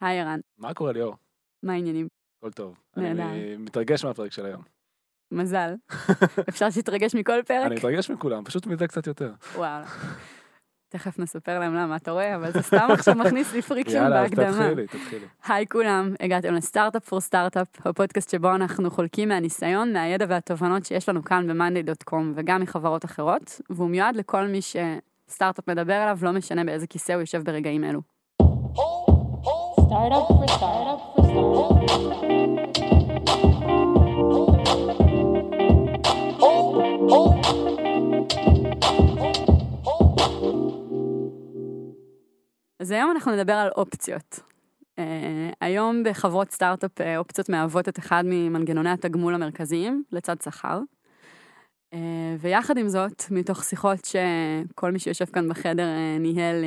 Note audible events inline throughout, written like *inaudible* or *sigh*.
היי ערן, מה קורה ליאור? מה העניינים? הכל טוב. נהדר. אני מתרגש מהפרק של היום. מזל. *laughs* אפשר שתתרגש מכל פרק? אני מתרגש מכולם, פשוט מזה קצת יותר. וואלה. תכף נספר להם למה, אתה רואה? אבל זה סתם עכשיו מכניס לי friction יאללה, בהקדמה. תתחילי, תתחילי. היי כולם, הגעתם ל Startup for Startup, הפודקאסט שבו אנחנו חולקים מהניסיון, מהידע והתובנות שיש לנו כאן ב-monday.com וגם מחברות אחרות, והוא מיועד לכל מי שסטארט-אפ מדבר עליו, לא משנה באיזה כיסא הוא יושב ברגעים אלו. Startup for startup for. אז היום אנחנו נדבר על אופציות. Uh, היום בחברות סטארט-אפ uh, אופציות מהוות את אחד ממנגנוני התגמול המרכזיים לצד שכר. Uh, ויחד עם זאת, מתוך שיחות שכל מי שיושב כאן בחדר uh, ניהל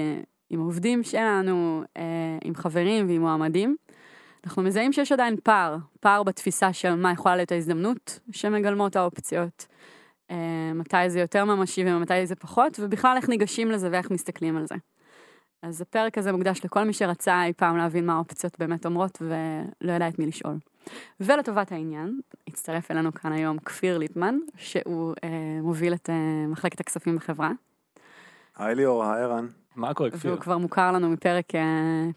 עם עובדים שלנו, uh, עם חברים ועם מועמדים, אנחנו מזהים שיש עדיין פער, פער בתפיסה של מה יכולה להיות ההזדמנות שמגלמות האופציות, uh, מתי זה יותר ממשי ומתי זה פחות, ובכלל איך ניגשים לזה ואיך מסתכלים על זה. אז הפרק הזה מוקדש לכל מי שרצה אי פעם להבין מה האופציות באמת אומרות ולא ידע את מי לשאול. ולטובת העניין, הצטרף אלינו כאן היום כפיר ליפמן, שהוא אה, מוביל את אה, מחלקת הכספים בחברה, היי ליאור, היי ערן. מה קורה, כפיר? והוא כבר מוכר לנו מפרק אה,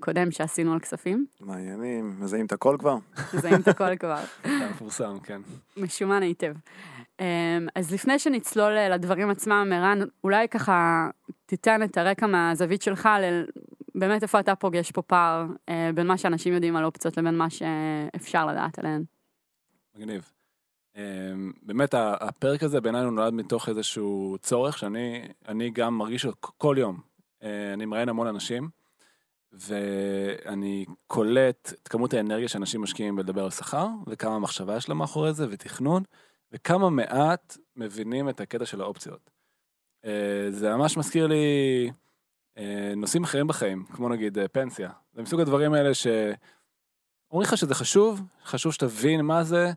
קודם שעשינו על כספים, מעניינים, מזהים את הכל כבר? מזהים את הכל כבר, *laughs* זה מפורסם, כן. משומן היטב. אה, אז לפני שנצלול אה, לדברים עצמם, ערן, אולי ככה תיתן את הרקע מהזווית שלך, ל... באמת איפה אתה פוגש פה פער אה, בין מה שאנשים יודעים על אופציות לבין מה שאפשר לדעת עליהן. מגניב. אמ, באמת הפרק הזה בעיניי הוא נולד מתוך איזשהו צורך שאני אני גם מרגיש כל יום. אה, אני מראיין המון אנשים, ואני קולט את כמות האנרגיה שאנשים משקיעים בלדבר על שכר, וכמה מחשבה יש לה מאחורי זה, ותכנון, וכמה מעט מבינים את הקטע של האופציות. אה, זה ממש מזכיר לי אה, נושאים אחרים בחיים, כמו נגיד פנסיה. זה מסוג הדברים האלה ש... אומרים לך שזה חשוב, חשוב שתבין מה זה,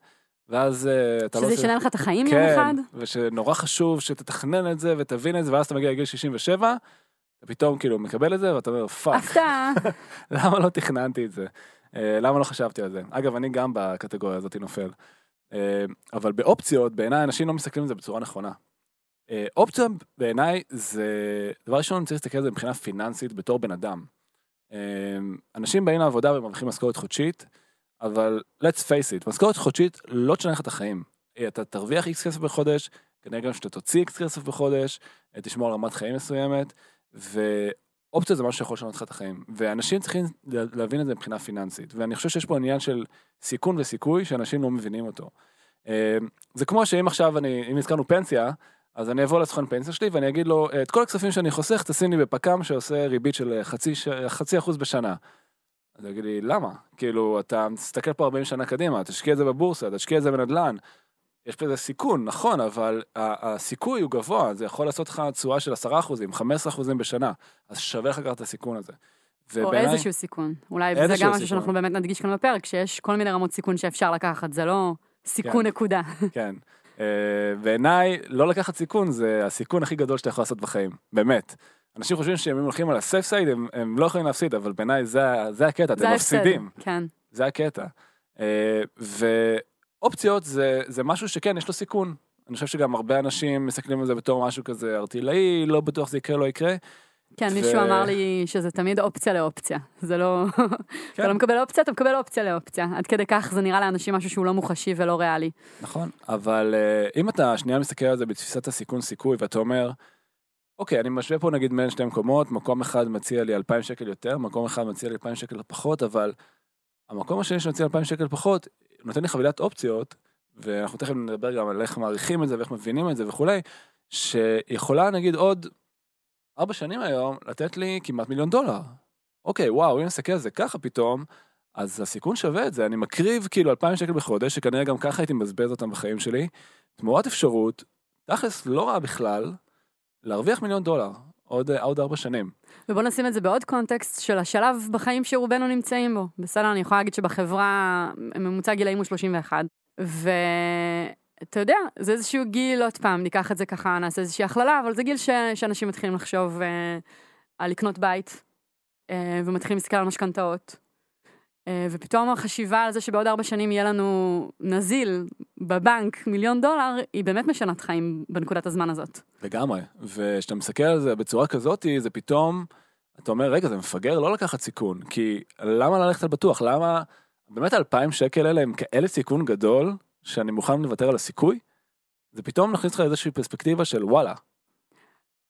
ואז אתה לא... שזה ישנה לך את החיים יום כן, אחד? ושנורא חשוב שתתכנן את זה ותבין את זה, ואז אתה מגיע לגיל 67, אתה פתאום כאילו מקבל את זה, ואתה אומר, fuck, הפתעה. *laughs* למה לא תכננתי את זה? אה, למה לא חשבתי על זה? אגב, אני גם בקטגוריה הזאת נופל. אה, אבל באופציות, בעיניי אנשים לא מסתכלים על זה בצורה נכונה. אה, אופציה בעיניי זה, דבר ראשון צריך להסתכל על זה מבחינה פיננסית בתור בן אדם. אנשים באים לעבודה ומרוויחים משכורת חודשית, אבל let's face it, משכורת חודשית לא תשנה לך את החיים. אתה תרוויח איקס כסף בחודש, כנראה גם שאתה תוציא איקס כסף בחודש, תשמור על רמת חיים מסוימת, ואופציה זה משהו שיכול לשנות לך את החיים. ואנשים צריכים לה- להבין את זה מבחינה פיננסית, ואני חושב שיש פה עניין של סיכון וסיכוי שאנשים לא מבינים אותו. אה, זה כמו שאם עכשיו אני, אם הזכרנו פנסיה, אז אני אבוא לסוכן פנסיה שלי ואני אגיד לו, את כל הכספים שאני חוסך תשים לי בפק"ם שעושה ריבית של חצי, חצי אחוז בשנה. אז הוא יגיד לי, למה? כאילו, אתה מסתכל פה 40 שנה קדימה, תשקיע את זה בבורסה, תשקיע את זה בנדל"ן. יש איזה סיכון, נכון, אבל הסיכוי הוא גבוה, זה יכול לעשות לך תשואה של 10 אחוזים, 15 אחוזים בשנה, אז שווה לך לקחת את הסיכון הזה. או איזשהו סיכון. אולי זה איזשהו גם משהו סיכון. שאנחנו באמת נדגיש כאן בפרק, שיש כל מיני רמות סיכון שאפשר לקחת, זה לא סיכון כן. נקודה. *laughs* כן. אה, בעיניי, לא לקחת סיכון זה הסיכון הכי גדול שאתה יכול לעשות בחיים, באמת. אנשים חושבים שהם הולכים על הסייף סייד, הם, הם לא יכולים להפסיד, אבל בעיניי זה, זה הקטע, אתם זה ההפסד. מפסידים. כן. זה הקטע. אה, ואופציות זה, זה משהו שכן, יש לו סיכון. אני חושב שגם הרבה אנשים מסתכלים על זה בתור משהו כזה ארטילאי, לא בטוח זה יקרה, לא יקרה. כן, ו- מישהו אמר לי שזה תמיד אופציה לאופציה. זה לא... *laughs* כן. אתה לא מקבל אופציה, אתה מקבל אופציה לאופציה. עד כדי כך זה נראה לאנשים משהו שהוא לא מוחשי ולא ריאלי. נכון, אבל אה, אם אתה שנייה מסתכל על זה בתפיסת הסיכון סיכוי ואתה אומר, אוקיי, אני משווה פה נגיד בין שתי מקומות, מקום אחד מציע לי 2,000 שקל יותר, מקום אחד מציע לי 2,000 שקל פחות, אבל המקום השני שמציע 2,000 שקל פחות, נותן לי חבילת אופציות, ואנחנו תכף נדבר גם על איך מעריכים את זה ואיך מבינים את זה וכולי, שיכולה נגיד עוד ארבע שנים היום לתת לי כמעט מיליון דולר. אוקיי, וואו, אם נסתכל על זה ככה פתאום, אז הסיכון שווה את זה, אני מקריב כאילו 2,000 שקל בחודש, שכנראה גם ככה הייתי מבזבז אותם בחיים שלי, תמורת אפשרות, תכלס לא רע בכלל, להרוויח מיליון דולר, עוד, אה, עוד ארבע שנים. ובוא נשים את זה בעוד קונטקסט של השלב בחיים שרובנו נמצאים בו. בסדר, אני יכולה להגיד שבחברה ממוצע גילאים הוא 31. ואתה יודע, זה איזשהו גיל, עוד פעם, ניקח את זה ככה, נעשה איזושהי הכללה, אבל זה גיל ש... שאנשים מתחילים לחשוב אה, על לקנות בית, אה, ומתחילים להסתכל על משכנתאות. אה, ופתאום החשיבה על זה שבעוד ארבע שנים יהיה לנו נזיל בבנק מיליון דולר, היא באמת משנת חיים בנקודת הזמן הזאת. לגמרי. וכשאתה מסתכל על זה בצורה כזאת, זה פתאום, אתה אומר, רגע, זה מפגר לא לקחת סיכון, כי למה ללכת על בטוח? למה, באמת אלפיים שקל האלה הם כאלה סיכון גדול, שאני מוכן לוותר על הסיכוי? זה פתאום מכניס לך איזושהי פרספקטיבה של וואלה,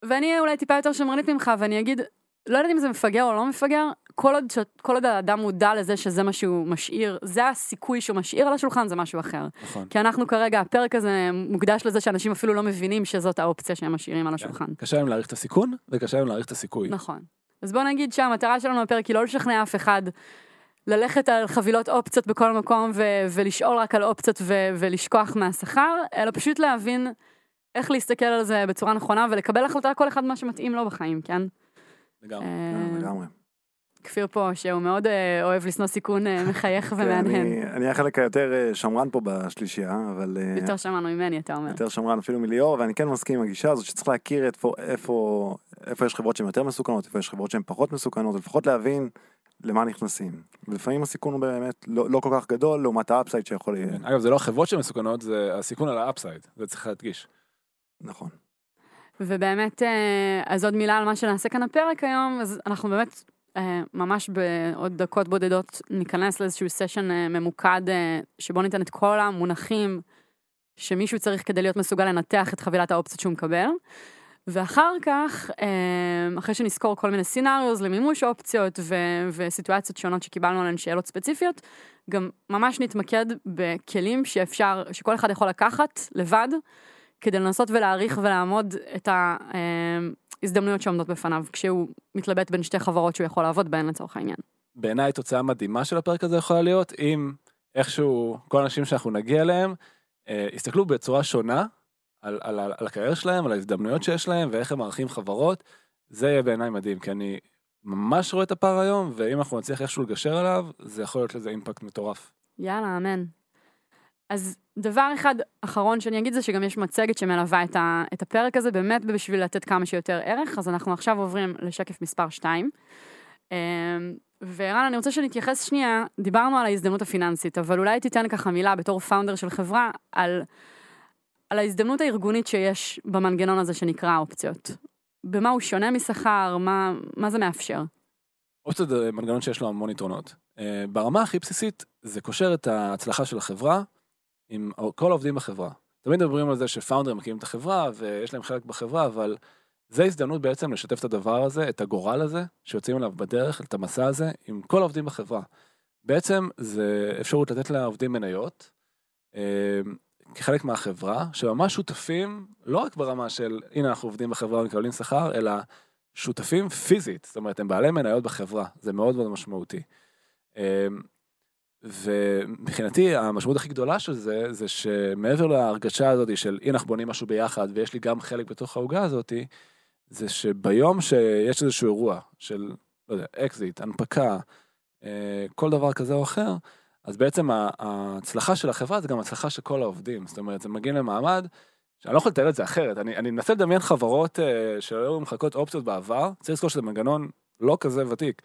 ואני אולי טיפה יותר שמרנית ממך, ואני אגיד, לא יודעת אם זה מפגר או לא מפגר, כל עוד. כל עוד האדם מודע לזה שזה מה שהוא משאיר, זה הסיכוי שהוא משאיר על השולחן, זה משהו אחר. נכון. כי אנחנו כרגע, הפרק הזה מוקדש לזה שאנשים אפילו לא מבינים שזאת האופציה שהם משאירים על השולחן. קשה להם להעריך את הסיכון, וקשה להם להעריך את הסיכוי. נכון. אז בוא נגיד שהמטרה שלנו בפרק היא לא לשכנע אף אחד ללכת על חבילות אופציות בכל מקום ו- ולשאול רק על אופציות ו- ולשכוח מהשכר, אלא פשוט להבין איך להסתכל על זה בצורה נכונה ולקבל החלטה כל אחד מה שמתאים לו בחיים, כן? לגמרי. אה, כן, לגמרי. כפיר פה, שהוא מאוד אה, אוהב לשנוא סיכון, אה, מחייך כן, ומהנהן. אני- אני החלק היותר אה, שמרן פה בשלישייה, אבל... יותר שמענו ממני, אתה אומר. יותר שמרן אפילו מליאור, ואני כן מסכים עם הגישה הזאת שצריך להכיר איפה, איפה, איפה יש חברות שהן יותר מסוכנות, איפה יש חברות שהן פחות מסוכנות, ולפחות להבין למה נכנסים. ולפעמים הסיכון הוא באמת לא, לא כל כך גדול לעומת ה upside שיכול להיות. כן. אגב, זה לא החברות שמסוכנות, זה הסיכון על ה upside, זה צריך להדגיש. נכון. ובאמת, אז עוד מילה על מה שנעשה כאן הפרק היום, אז אנחנו באמת ממש בעוד דקות בודדות ניכנס לאיזשהו סשן אה, ממוקד, אה, שבו ניתן את כל המונחים שמישהו צריך כדי להיות מסוגל לנתח את חבילת האופציות שהוא מקבל. ואחר כך, אה, אחרי שנזכור כל מיני סינאריוז למימוש אופציות ו- וסיטואציות שונות שקיבלנו עליהן שאלות ספציפיות, גם ממש נתמקד בכלים שאפשר, שכל אחד יכול לקחת לבד, כדי לנסות ולהעריך ולעמוד את ההזדמנויות שעומדות בפניו, כשהוא מתלבט בין שתי חברות שהוא יכול לעבוד בהן לצורך העניין. בעיניי תוצאה מדהימה של הפרק הזה יכולה להיות, אם איכשהו כל האנשים שאנחנו נגיע אליהם, אה, יסתכלו בצורה שונה על, על, על, על הקריירה שלהם, על ההזדמנויות שיש להם, ואיך הם מערכים חברות, זה יהיה בעיניי מדהים, כי אני ממש רואה את הפער היום, ואם אנחנו נצליח איכשהו לגשר עליו, זה יכול להיות לזה אימפקט מטורף. יאללה, אמן. אז דבר אחד אחרון שאני אגיד זה שגם יש מצגת שמלווה את, ה, את הפרק הזה, באמת בשביל לתת כמה שיותר ערך, אז אנחנו עכשיו עוברים לשקף מספר 2. וערן, אני רוצה שנתייחס שנייה, דיברנו על ההזדמנות הפיננסית, אבל אולי תיתן ככה מילה בתור פאונדר של חברה על, על ההזדמנות הארגונית שיש במנגנון הזה שנקרא אופציות. במה הוא שונה משכר, מה, מה זה מאפשר? אופציות זה מנגנון שיש לו המון יתרונות. אה, ברמה הכי בסיסית, זה קושר את ההצלחה של החברה עם כל העובדים בחברה. תמיד מדברים על זה שפאונדרים מקימים את החברה ויש להם חלק בחברה, אבל זה הזדמנות בעצם לשתף את הדבר הזה, את הגורל הזה, שיוצאים אליו בדרך, את המסע הזה, עם כל העובדים בחברה. בעצם זה אפשרות לתת לעובדים מניות, אה, כחלק מהחברה, שממש שותפים, לא רק ברמה של הנה אנחנו עובדים בחברה ומקבלים שכר, אלא שותפים פיזית, זאת אומרת הם בעלי מניות בחברה, זה מאוד מאוד משמעותי. ומבחינתי המשמעות הכי גדולה של זה, זה שמעבר להרגשה הזאת של הנה אנחנו בונים משהו ביחד ויש לי גם חלק בתוך העוגה הזאת, זה שביום שיש איזשהו אירוע של, לא יודע, אקזיט, הנפקה, אה, כל דבר כזה או אחר, אז בעצם ההצלחה של החברה זה גם הצלחה של כל העובדים, זאת אומרת, הם מגיעים למעמד שאני לא יכול לתאר את זה אחרת, אני, אני מנסה לדמיין חברות אה, שהיו מחלקות אופציות בעבר, צריך לזכור שזה מנגנון לא כזה ותיק,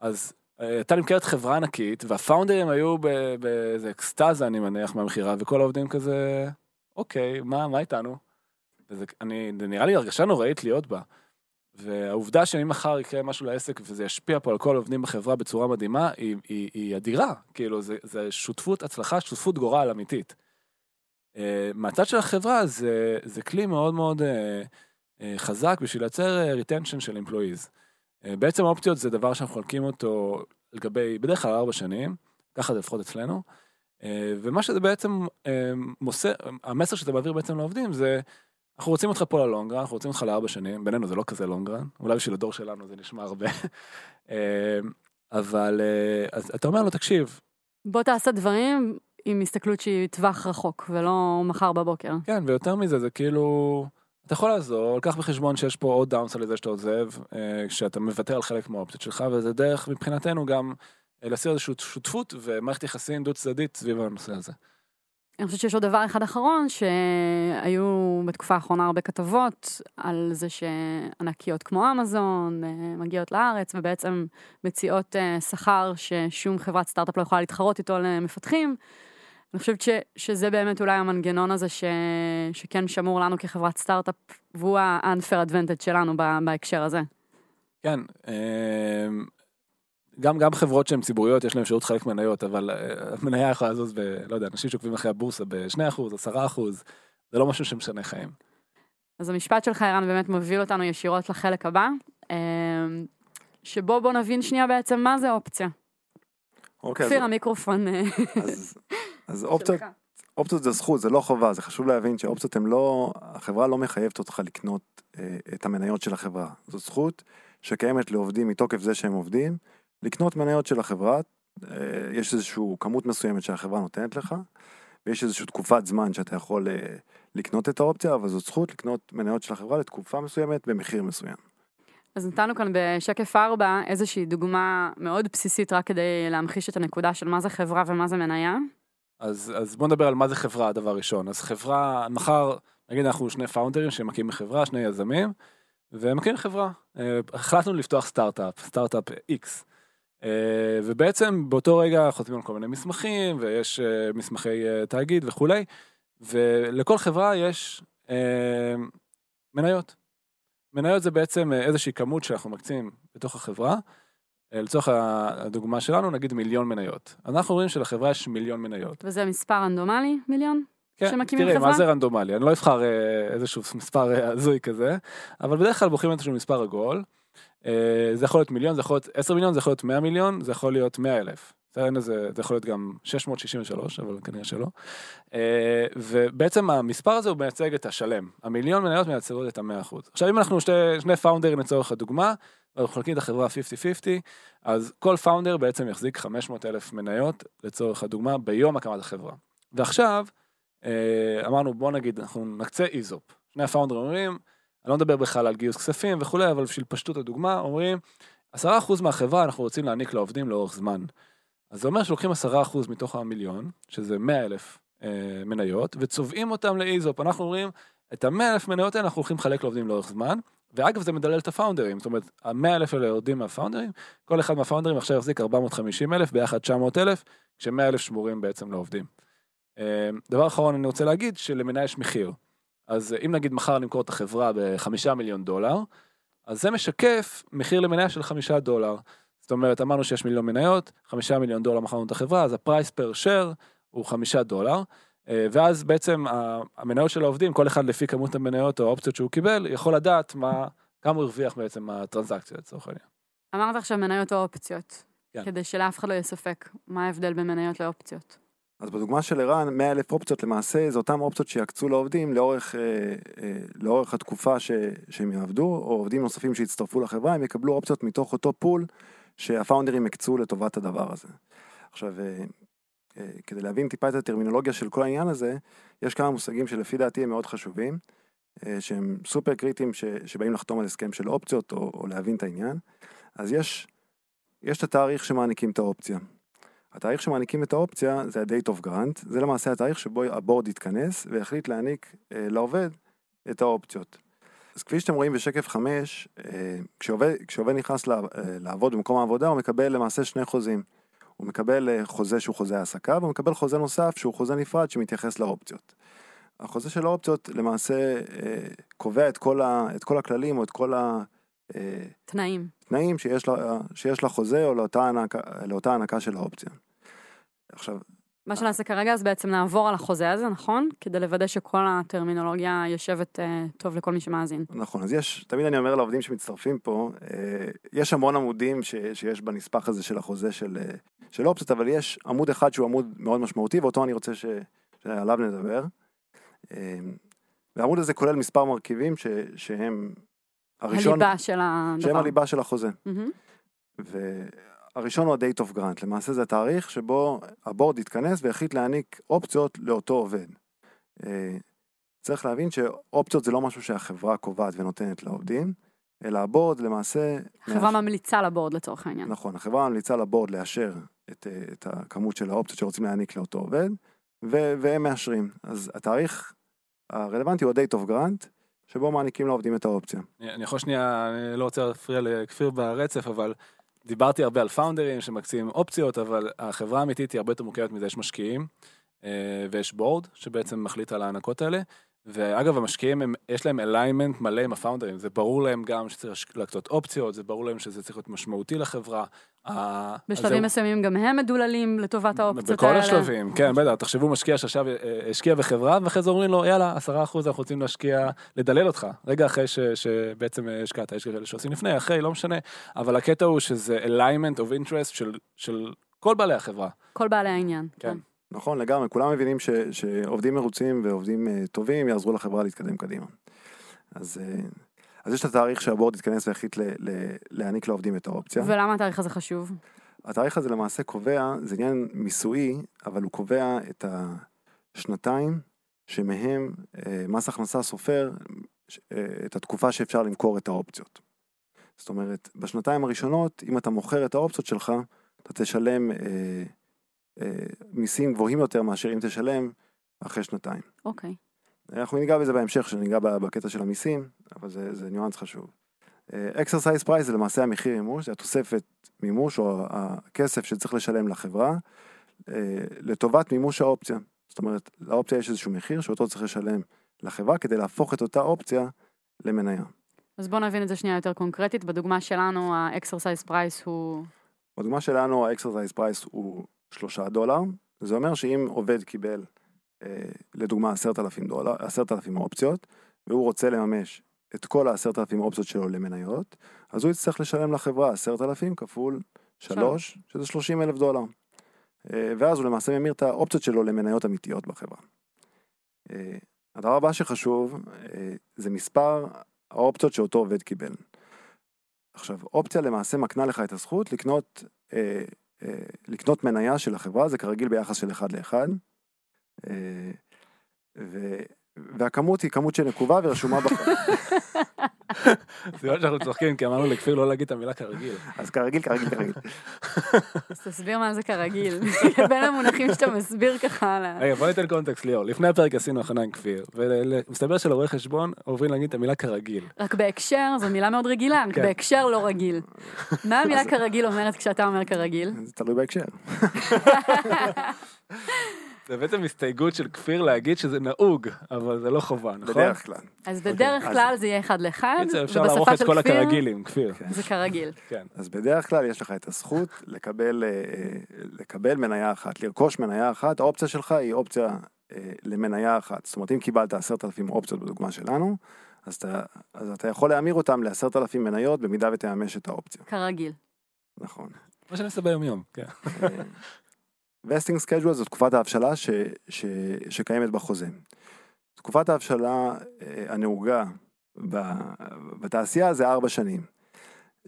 אז הייתה נמכרת חברה ענקית, וה founderים היו באיזה אקסטזה אני מניח מהמכירה, וכל העובדים כזה, אוקיי, מה, מה איתנו? וזה, אני, זה נראה לי הרגשה נוראית להיות בה. והעובדה שאם מחר יקרה משהו לעסק וזה ישפיע פה על כל העובדים בחברה בצורה מדהימה, היא, היא, היא אדירה. כאילו, זה, זה שותפות הצלחה, שותפות גורל אמיתית. Uh, מהצד של החברה זה, זה כלי מאוד מאוד uh, uh, חזק בשביל לייצר uh, retention של employees. Uh, בעצם אופציות זה דבר שאנחנו חולקים אותו לגבי, בדרך כלל ארבע שנים, ככה זה לפחות אצלנו. Uh, ומה שזה בעצם uh, מוסר, המסר שזה מעביר בעצם לעובדים זה, אנחנו רוצים אותך פה ללונגרן, אנחנו רוצים אותך לארבע שנים, בינינו זה לא כזה לונגרן, אולי בשביל הדור שלנו זה נשמע הרבה. *laughs* אה, אבל אה, אז אתה אומר לו, תקשיב, בוא תעשה דברים עם הסתכלות שהיא טווח רחוק, ולא מחר בבוקר. כן, ויותר מזה זה כאילו, אתה יכול לעזור, לקח בחשבון שיש פה עוד דאונס על זה שאתה עוזב, אה, כשאתה מוותר על חלק מהאופציות שלך, וזה דרך מבחינתנו גם אה, להסיר איזושהי שותפות ומערכת יחסים דו צדדית סביב הנושא הזה. אני חושבת שיש עוד דבר אחד אחרון, שהיו בתקופה האחרונה הרבה כתבות על זה שענקיות כמו אמזון אה, מגיעות לארץ ובעצם מציעות שכר ששום חברת סטארט-אפ לא יכולה להתחרות איתו למפתחים. אני חושבת ש, שזה באמת אולי המנגנון הזה ש, שכן שמור לנו כחברת סטארט-אפ, והוא ה-unfair advantage שלנו ב- בהקשר הזה. כן, אמ, גם, גם חברות שהן ציבוריות יש להן אפשרות לחלק מניות, אבל אה, המניה יכולה לזוז ב... לא יודע, אנשים שעוקבים אחרי הבורסה ב-2%, 10%, זה לא משהו שמשנה חיים. אז המשפט שלך, ערן, באמת מוביל אותנו ישירות לחלק הבא, אה, שבו בוא נבין שנייה בעצם מה זה אופציה. אוקיי, אז- כפיר, המיקרופון אה, אז- אז אופציות. אופציות זה זכות, זה לא חובה, זה חשוב להבין שאופציות הן לא, החברה לא מחייבת אותך לקנות אה, את המניות של החברה. זו זכות שקיימת לעובדים מתוקף זה שהם עובדים, לקנות מניות של החברה, אה, יש איזושהי כמות מסוימת שהחברה נותנת לך, ויש איזושהי תקופת זמן שאתה יכול אה, לקנות את האופציה, אבל זו זכות לקנות מניות של החברה לתקופה מסוימת במחיר מסוים. אז נתנו כאן בשקף 4 איזושהי דוגמה מאוד בסיסית רק כדי להמחיש את הנקודה של מה זה חברה ומה זה מניה. אז, אז בוא נדבר על מה זה חברה, דבר ראשון. אז חברה, מחר, נגיד אנחנו שני פאונדרים שמקימים חברה, שני יזמים, ומקימים חברה. אה, החלטנו לפתוח סטארט-אפ, סטארט-אפ X. אה, ובעצם באותו רגע חותמים על כל מיני מסמכים, ויש אה, מסמכי תאגיד וכולי, ולכל חברה יש מניות. מניות זה בעצם איזושהי כמות שאנחנו מקצים בתוך החברה. אה, לצורך הדוגמה שלנו, נגיד מיליון מניות. אנחנו רואים שלחברה יש מיליון מניות. וזה מספר רנדומלי, מיליון? כן, שמקימים תראי, חברה? מה זה רנדומלי? אני לא אבחר אה, איזשהו מספר אה, הזוי כזה, אבל בדרך כלל בוחרים איזשהו מספר עגול. זה יכול להיות מיליון, זה יכול להיות 10 מיליון, זה יכול להיות 100 מיליון, זה יכול להיות 100 אלף. אין לזה, זה יכול להיות גם 663, אבל כנראה שלא. אה, ובעצם המספר הזה הוא מייצג את השלם. המיליון מניות מייצגות את המאה אחוז. עכשיו אם אנחנו שתי, שני פאונדרים לצורך הדוגמה, ואנחנו חולקים את החברה 50-50, אז כל פאונדר בעצם יחזיק 500 אלף מניות לצורך הדוגמה ביום הקמת החברה. ועכשיו, אה, אמרנו בוא נגיד אנחנו נקצה איזופ. שני הפאונדרים אומרים, אני לא מדבר בכלל על גיוס כספים וכולי, אבל בשביל פשטות הדוגמה, אומרים, 10% מהחברה אנחנו רוצים להעניק לעובדים לאורך זמן. אז זה אומר שלוקחים 10% מתוך המיליון, שזה 100 אלף אה, מניות, וצובעים אותם לאיזופ. אנחנו אומרים, את ה-100 אלף מניות האלה אנחנו הולכים לחלק לעובדים לאורך זמן, ואגב זה מדלל את ה founderים, זאת אומרת, ה-100 אלף האלה יורדים מה founderים, כל אחד מה founderים עכשיו יחזיק 450 אלף, ביחד 900 אלף, כש-100 אלף שמורים בעצם לעובדים. אה, דבר אחרון אני רוצה להגיד שלמניה יש מחיר. אז אה, אם נגיד מחר נמכור את החברה בחמישה מיליון דולר, אז זה משקף מחיר למניה של חמישה דולר. זאת אומרת, אמרנו שיש מיליון מניות, חמישה מיליון דולר מכרנו את החברה, אז ה price per share הוא חמישה דולר. אה, ואז בעצם המניות של העובדים, כל אחד לפי כמות המניות או האופציות שהוא קיבל, יכול לדעת מה, כמה הוא הרוויח בעצם מהטרנזקציה לצורך העניין. אמרת עכשיו מניות או אופציות. כן. כדי שלאף אחד לא יהיה ספק, מה ההבדל בין מניות לאופציות. אז בדוגמה של ערן, 100 אלף אופציות למעשה זה אותן אופציות שיקצו לעובדים לאורך, אה, אה, לאורך התקופה ש, שהם יעבדו, או עובדים נוספים שיצטרפו לחברה, הם יקבלו אופציות מתוך אותו פול שהפאונדרים הקצו לטובת הדבר הזה. עכשיו, אה, אה, כדי להבין טיפה את הטרמינולוגיה של כל העניין הזה, יש כמה מושגים שלפי דעתי הם מאוד חשובים, אה, שהם סופר קריטיים שבאים לחתום על הסכם של אופציות או, או להבין את העניין. אז יש, יש את התאריך שמעניקים את האופציה. התאריך שמעניקים את האופציה זה ה-date of grant, זה למעשה התאריך שבו הבורד יתכנס והחליט להעניק לעובד את האופציות. אז כפי שאתם רואים בשקף 5, אה, כשעובד, כשעובד נכנס אה, לעבוד במקום העבודה הוא מקבל למעשה שני חוזים. הוא מקבל אה, חוזה שהוא חוזה העסקה והוא מקבל חוזה נוסף שהוא חוזה נפרד שמתייחס לאופציות. החוזה של האופציות למעשה קובע את כל, ה, את כל הכללים או את כל התנאים תנאים. שיש, לה, שיש לחוזה או לאותה הענקה של האופציה. עכשיו, מה שנעשה כרגע אז בעצם נעבור על החוזה הזה, נכון? כדי לוודא שכל הטרמינולוגיה יושבת אה, טוב לכל מי שמאזין. נכון, אז יש, תמיד אני אומר לעובדים שמצטרפים פה, אה, יש המון עמודים ש, שיש בנספח הזה של החוזה של, אה, של אופציות, אבל יש עמוד אחד שהוא עמוד מאוד משמעותי, ואותו אני רוצה ש, שעליו נדבר. אה, והעמוד הזה כולל מספר מרכיבים ש, שהם הראשון, הליבה של הדבר. שהם הליבה של החוזה. מהמם. והראשון הוא ה-date of grant, למעשה זה התאריך שבו הבורד יתכנס והחליט להעניק אופציות לאותו עובד. אה, צריך להבין שאופציות זה לא משהו שהחברה קובעת ונותנת לעובדים, אלא הבורד למעשה... החברה מאשר- ממליצה לבורד לצורך העניין. נכון, החברה ממליצה לבורד לאשר את, אה, את הכמות של האופציות שרוצים להעניק לאותו עובד, ו- והם מאשרים. אז התאריך הרלוונטי הוא ה-date of grant, שבו מעניקים לעובדים את האופציה. אני אני יכול שנייה, אני לא רוצה להפריע לכפיר ברצף, אבל דיברתי הרבה על פאונדרים שמקצים אופציות, אבל החברה האמיתית היא הרבה יותר מורכבת מזה, יש משקיעים, אה, ויש בורד שבעצם מחליט על ההענקות האלה. ואגב, המשקיעים, הם, יש להם אליימנט מלא עם הפאונדרים, זה ברור להם גם שצריך להקצות אופציות, זה ברור להם שזה צריך להיות משמעותי לחברה. בשלבים. מסוימים גם הם מדוללים לטובת האופציות בכל האלה. השלבים, כן, בטח, תחשבו משקיע שעכשיו אה, השקיע בחברה, ואחרי זה אומרים לו, יאללה, עשרה אחוז אנחנו רוצים להשקיע, לדלל אותך, רגע אחרי ש, שבעצם אה, השקעת, יש כאלה שעושים לפני, אחרי, לא משנה, אבל הקטע הוא שזה alignment of interest של, של כל בעלי החברה. כל בעלי העניין. כן. נכון, לגמרי, כולם מבינים ש, שעובדים מרוצים ועובדים uh, טובים יעזרו לחברה להתקדם קדימה. אז, uh, אז יש את התאריך שהבורד יתכנס והחליט ל, ל, להעניק לעובדים את האופציה. ולמה התאריך הזה חשוב? התאריך הזה למעשה קובע, זה עניין מיסויי, אבל הוא קובע את השנתיים שמהם אה, מס הכנסה סופר אה, את התקופה שאפשר למכור את האופציות. זאת אומרת, בשנתיים הראשונות, אם אתה מוכר את האופציות שלך, אתה תשלם אה, מיסים גבוהים יותר מאשר אם תשלם אחרי שנתיים. אוקיי. אנחנו ניגע בזה בהמשך, שניגע ב- בקטע של המיסים, אבל זה, זה ניואנס חשוב. exercise price זה למעשה המחיר מימוש, זה התוספת מימוש או הכסף שצריך לשלם לחברה אה, לטובת מימוש האופציה. זאת אומרת, לאופציה יש איזשהו מחיר שאותו צריך לשלם לחברה כדי להפוך את אותה אופציה למניה. אז בואו נבין את זה שנייה יותר קונקרטית. בדוגמה שלנו, ה-exercise price הוא... בדוגמה שלנו ה exercise price הוא שלושה דולר, זה אומר שאם עובד קיבל אה, לדוגמה עשרת אלפים דולר, עשרת אלפים אופציות, והוא רוצה לממש את כל העשרת אלפים אופציות שלו למניות, אז הוא יצטרך לשלם לחברה עשרת אלפים כפול שלוש, שזה שלושים אלף דולר. אה, ואז הוא למעשה ממיר את האופציות שלו למניות אמיתיות בחברה. אה, הדבר הבא שחשוב אה, זה מספר האופציות שאותו עובד קיבל. עכשיו, אופציה למעשה מקנה לך את הזכות לקנות, אה, לקנות מניה של החברה, זה כרגיל ביחס של אחד לאחד. אה, והכמות היא כמות שנקובה ורשומה בח... *laughs* *laughs* סימן שאנחנו צוחקים, כי אמרנו לכפיר לא להגיד את המילה כרגיל. אז כרגיל, כרגיל, כרגיל. *laughs* אז תסביר מה זה כרגיל. *laughs* בין המונחים שאתה מסביר ככה על ה... רגע, בוא ניתן קונטקסט ליאור. לפני הפרק עשינו הכנה עם כפיר, ומסתבר שלרואי חשבון עוברים להגיד את המילה כרגיל. רק בהקשר, זו מילה מאוד רגילה, רק כן. בהקשר לא רגיל. מה המילה כרגיל אומרת כשאתה אומר כרגיל? זה תלוי בהקשר. זה בעצם הסתייגות של כפיר להגיד שזה נהוג, אבל זה לא חובה, נכון? בדרך כלל. אז בדרך אז- כלל זה יהיה אחד לאחד, קיצר, אפשר ובשפה לערוך את של כל כפיר הכרגילים, כפיר. זה כרגיל. כן. אז בדרך כלל יש לך את הזכות לקבל, אה, אה, לקבל מניה אחת, לרכוש מניה אחת, האופציה שלך היא אופציה אה, למניה אחת. זאת אומרת, אם קיבלת עשרת אלפים אופציות בדוגמה שלנו, אז אתה, אז אתה יכול להמיר אותם לעשרת אלפים מניות במידה ותממש את האופציה. כרגיל. נכון. מה שאני עושה ביום יום, כן. vesting schedule זו תקופת ההבשלה ש, ש, שקיימת בחוזה. תקופת ההבשלה אה, הנהוגה בתעשייה זה ארבע שנים.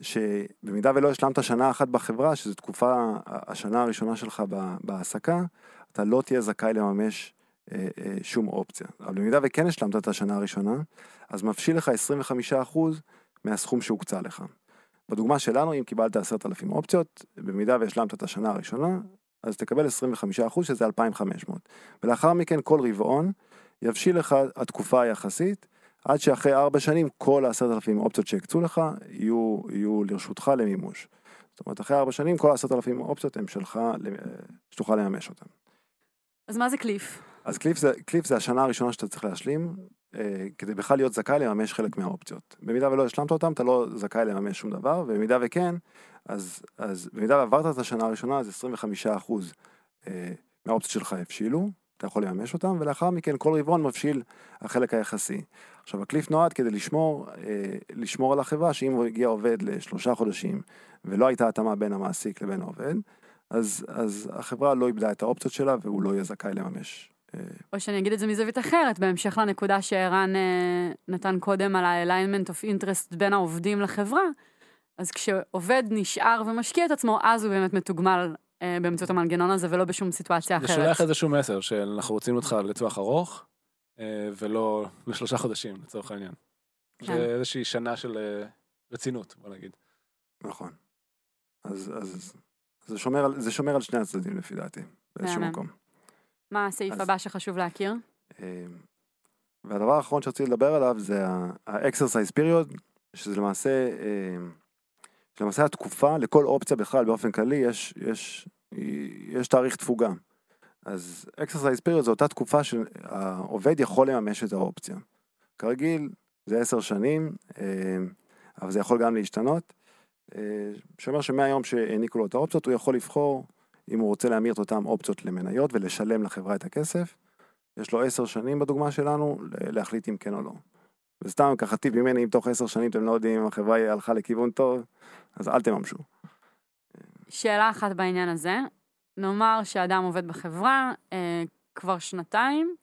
שבמידה ולא השלמת שנה אחת בחברה, שזו תקופה, השנה הראשונה שלך בהעסקה, אתה לא תהיה זכאי לממש אה, אה, שום אופציה. אבל במידה וכן השלמת את השנה הראשונה, אז מפשיל לך 25% מהסכום שהוקצה לך. בדוגמה שלנו, אם קיבלת 10,000 אופציות, במידה והשלמת את השנה הראשונה, אז תקבל 25% שזה 2,500. ולאחר מכן כל רבעון יבשיל לך התקופה היחסית, עד שאחרי ארבע שנים כל העשרת אלפים אופציות שהקצו לך יהיו, יהיו לרשותך למימוש. זאת אומרת, אחרי ארבע שנים כל העשרת אלפים אופציות הם שלך, למ- שתוכל לממש אותן. אז מה זה קליף? אז קליף זה, קליף זה השנה הראשונה שאתה צריך להשלים, אה, כדי בכלל להיות זכאי לממש חלק מהאופציות. במידה ולא השלמת אותם, אתה לא זכאי לממש שום דבר, ובמידה וכן, אז, אז במידה ועברת את השנה הראשונה, אז 25% אה, מהאופציות שלך הבשילו, אתה יכול לממש אותם, ולאחר מכן כל רבעון מבשיל החלק היחסי. עכשיו, הקליף נועד כדי לשמור, אה, לשמור על החברה, שאם הוא הגיע עובד לשלושה חודשים, ולא הייתה התאמה בין המעסיק לבין העובד, אז, אז החברה לא איבדה את האופציות שלה, והוא לא יהיה זכאי לממש אה, או שאני אגיד את זה מזווית אחרת, בהמשך לנקודה שערן אה, נתן קודם על ה-alignment of interest בין העובדים לחברה, אז כשעובד נשאר ומשקיע את עצמו, אז הוא באמת מתוגמל אה, באמצעות המנגנון הזה ולא בשום סיטואציה זה אחרת. שולח איזשהו מסר שאנחנו רוצים אותך לטווח ארוך, אה, ולא לשלושה חודשים, לצורך העניין. כן. זה איזושהי שנה של אה, רצינות, בוא נגיד. נכון. אז, אז זה, שומר על, זה שומר על שני הצדדים לפי דעתי, באיזשהו. מקום. מה הסעיף אז- הבא שחשוב להכיר? אה, והדבר האחרון שרציתי לדבר עליו זה ה-exercise period, שזה למעשה, אה, למעשה התקופה, לכל אופציה בכלל באופן כללי יש, יש, יש תאריך תפוגה. אז exercise period זו אותה תקופה שהעובד יכול לממש את האופציה. כרגיל זה עשר שנים, אה, אבל זה יכול גם להשתנות. שאומר שמהיום שהעניקו לו את האופציות הוא יכול לבחור אם הוא רוצה להמיר את אותן אופציות למניות ולשלם לחברה את הכסף. יש לו עשר שנים בדוגמה שלנו להחליט אם כן או לא. וסתם ככה טיפ ממני, אם תוך עשר שנים אתם לא יודעים אם החברה הלכה לכיוון טוב, אז אל תממשו. שאלה אחת בעניין הזה, נאמר שאדם עובד בחברה אה, כבר שנתיים,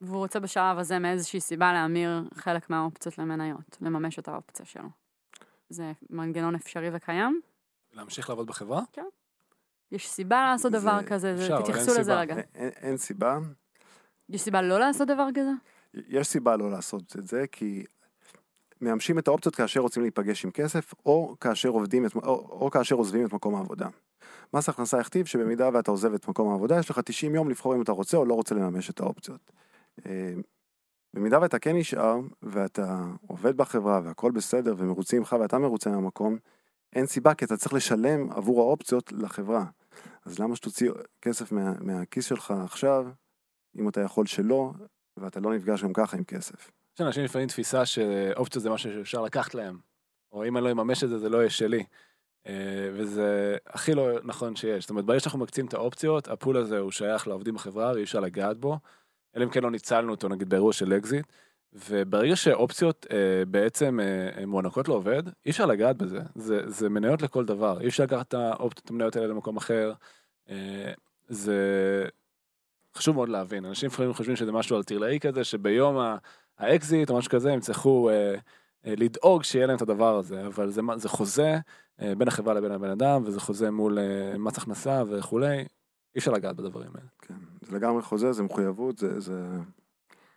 והוא רוצה בשלב הזה מאיזושהי סיבה להמיר חלק מהאופציות למניות, לממש את האופציה שלו. זה מנגנון אפשרי וקיים? להמשיך לעבוד בחברה? יש סיבה לעשות זה דבר כזה? אפשר, תתייחסו לזה. רגע. אין, אין, סיבה. יש סיבה לא לעשות דבר כזה? יש סיבה לא לעשות את זה, כי מממשים את האופציות כאשר רוצים להיפגש עם כסף, או כאשר עובדים, את, או, או כאשר עוזבים את מקום העבודה. מס הכנסה הכתיב שבמידה ואתה עוזב את מקום העבודה, יש לך 90 יום לבחור אם אתה רוצה או לא רוצה לממש את האופציות. אה, במידה ואתה כן נשאר, ואתה עובד בחברה והכל בסדר ומרוצים ממך ואתה מרוצה מהמקום, אין סיבה כי אתה צריך לשלם עבור האופציות לחברה. אז למה שתוציא כסף מה, מהכיס שלך עכשיו, אם אתה יכול שלא, ואתה לא נפגש גם ככה עם כסף. יש לאנשים לפעמים תפיסה שאופציות זה משהו שאפשר לקחת להם, או אם אני לא אממש את זה, זה לא יהיה שלי. אה, וזה הכי לא נכון שיש. זאת אומרת, ברגע שאנחנו מקצים את האופציות, ה pool הזה הוא שייך לעובדים בחברה ואי אפשר לגעת בו, אלא אם כן לא ניצלנו אותו נגיד באירוע של אקזיט. וברגע שאופציות אה, בעצם אה, מוענקות לעובד, אי אפשר לגעת בזה. זה, זה מניות לכל דבר. אי אפשר לקחת את האופציות, המניות האלה למקום אחר. אה, זה חשוב מאוד להבין. אנשים לפעמים חושבים שזה משהו אלטרלאי כזה, שביום האקזיט או משהו כזה הם יצטרכו אה, אה, לדאוג שיהיה להם את הדבר הזה, אבל זה, זה חוזה אה, בין החברה לבין הבן אדם, וזה חוזה מול אה, מס הכנסה וכולי. אי אפשר לגעת בדברים האלה. כן, זה לגמרי חוזה, זה מחויבות, זה, זה...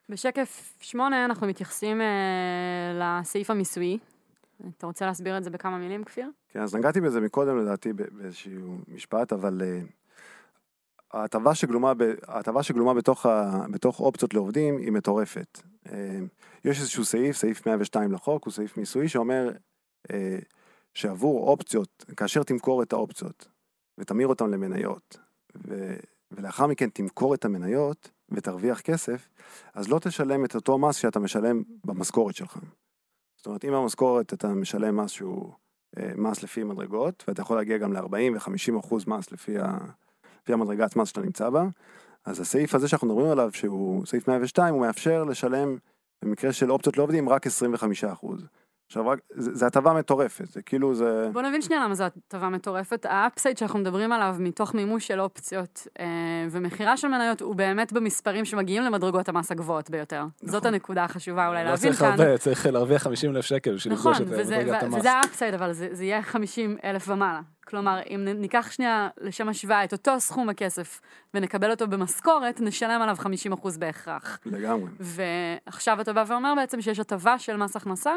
בשקף 8 אנחנו מתייחסים אה, לסעיף המיסויי. אתה רוצה להסביר את זה בכמה מילים, כפיר? כן, אז נגעתי בזה מקודם לדעתי באיזשהו משפט, אבל אה, ההטבה שגלומה, ב, ההטבה שגלומה בתוך, ה, בתוך אופציות לעובדים היא מטורפת. אה, יש איזשהו סעיף, סעיף 102 לחוק, הוא סעיף מיסוי שאומר אה, שעבור אופציות, כאשר תמכור את האופציות ותמיר אותן למניות, ו, ולאחר מכן תמכור את המניות ותרוויח כסף, אז לא תשלם את אותו מס שאתה משלם במשכורת שלך. זאת אומרת, אם במשכורת אתה משלם מס שהוא אה, מס לפי מדרגות, ואתה יכול להגיע גם ל-40 ו-50 אחוז מס לפי, ה... לפי המדרגת מס שאתה נמצא בה, אז הסעיף הזה שאנחנו מדברים עליו, שהוא סעיף 102, הוא מאפשר לשלם, במקרה של אופציות לעובדים, רק 25 אחוז. עכשיו, רק, זה הטבה מטורפת, זה כאילו זה... בוא נבין שנייה למה זו הטבה מטורפת. האפסייד שאנחנו מדברים עליו מתוך מימוש של אופציות אה, ומכירה של מניות הוא באמת במספרים שמגיעים למדרגות המס הגבוהות ביותר. זאת נכון. הנקודה החשובה אולי לא להבין צריך כאן. הרבה, צריך להרוויח 50 אלף שקל בשביל נכון, לפגוש את וזה, מדרגת המס. וזה ה upside, אבל זה, זה יהיה 50 אלף ומעלה. כלומר, אם ניקח שנייה לשם השוואה את אותו סכום הכסף ונקבל אותו במשכורת, נשלם עליו 50 אחוז בהכרח. לגמרי. ועכשיו אתה בא ואומר בעצם שיש הטבה של מס הכנסה,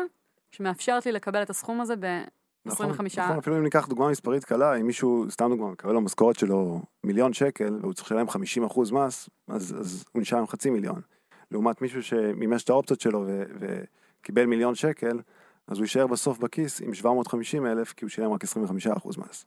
שמאפשרת לי לקבל את הסכום הזה ב... נכון, 25. נכון, אפילו אם ניקח דוגמה מספרית קלה, אם מישהו, סתם דוגמה, מקבל לו משכורת שלו מיליון שקל, והוא צריך לשלם 50 אחוז מס, אז, אז הוא נשאר עם חצי מיליון. לעומת מישהו שמימש את האופציות שלו ו- וקיבל מיליון שקל, אז הוא יישאר בסוף בכיס עם 750 אלף, כי הוא שילם רק 25 אחוז מס.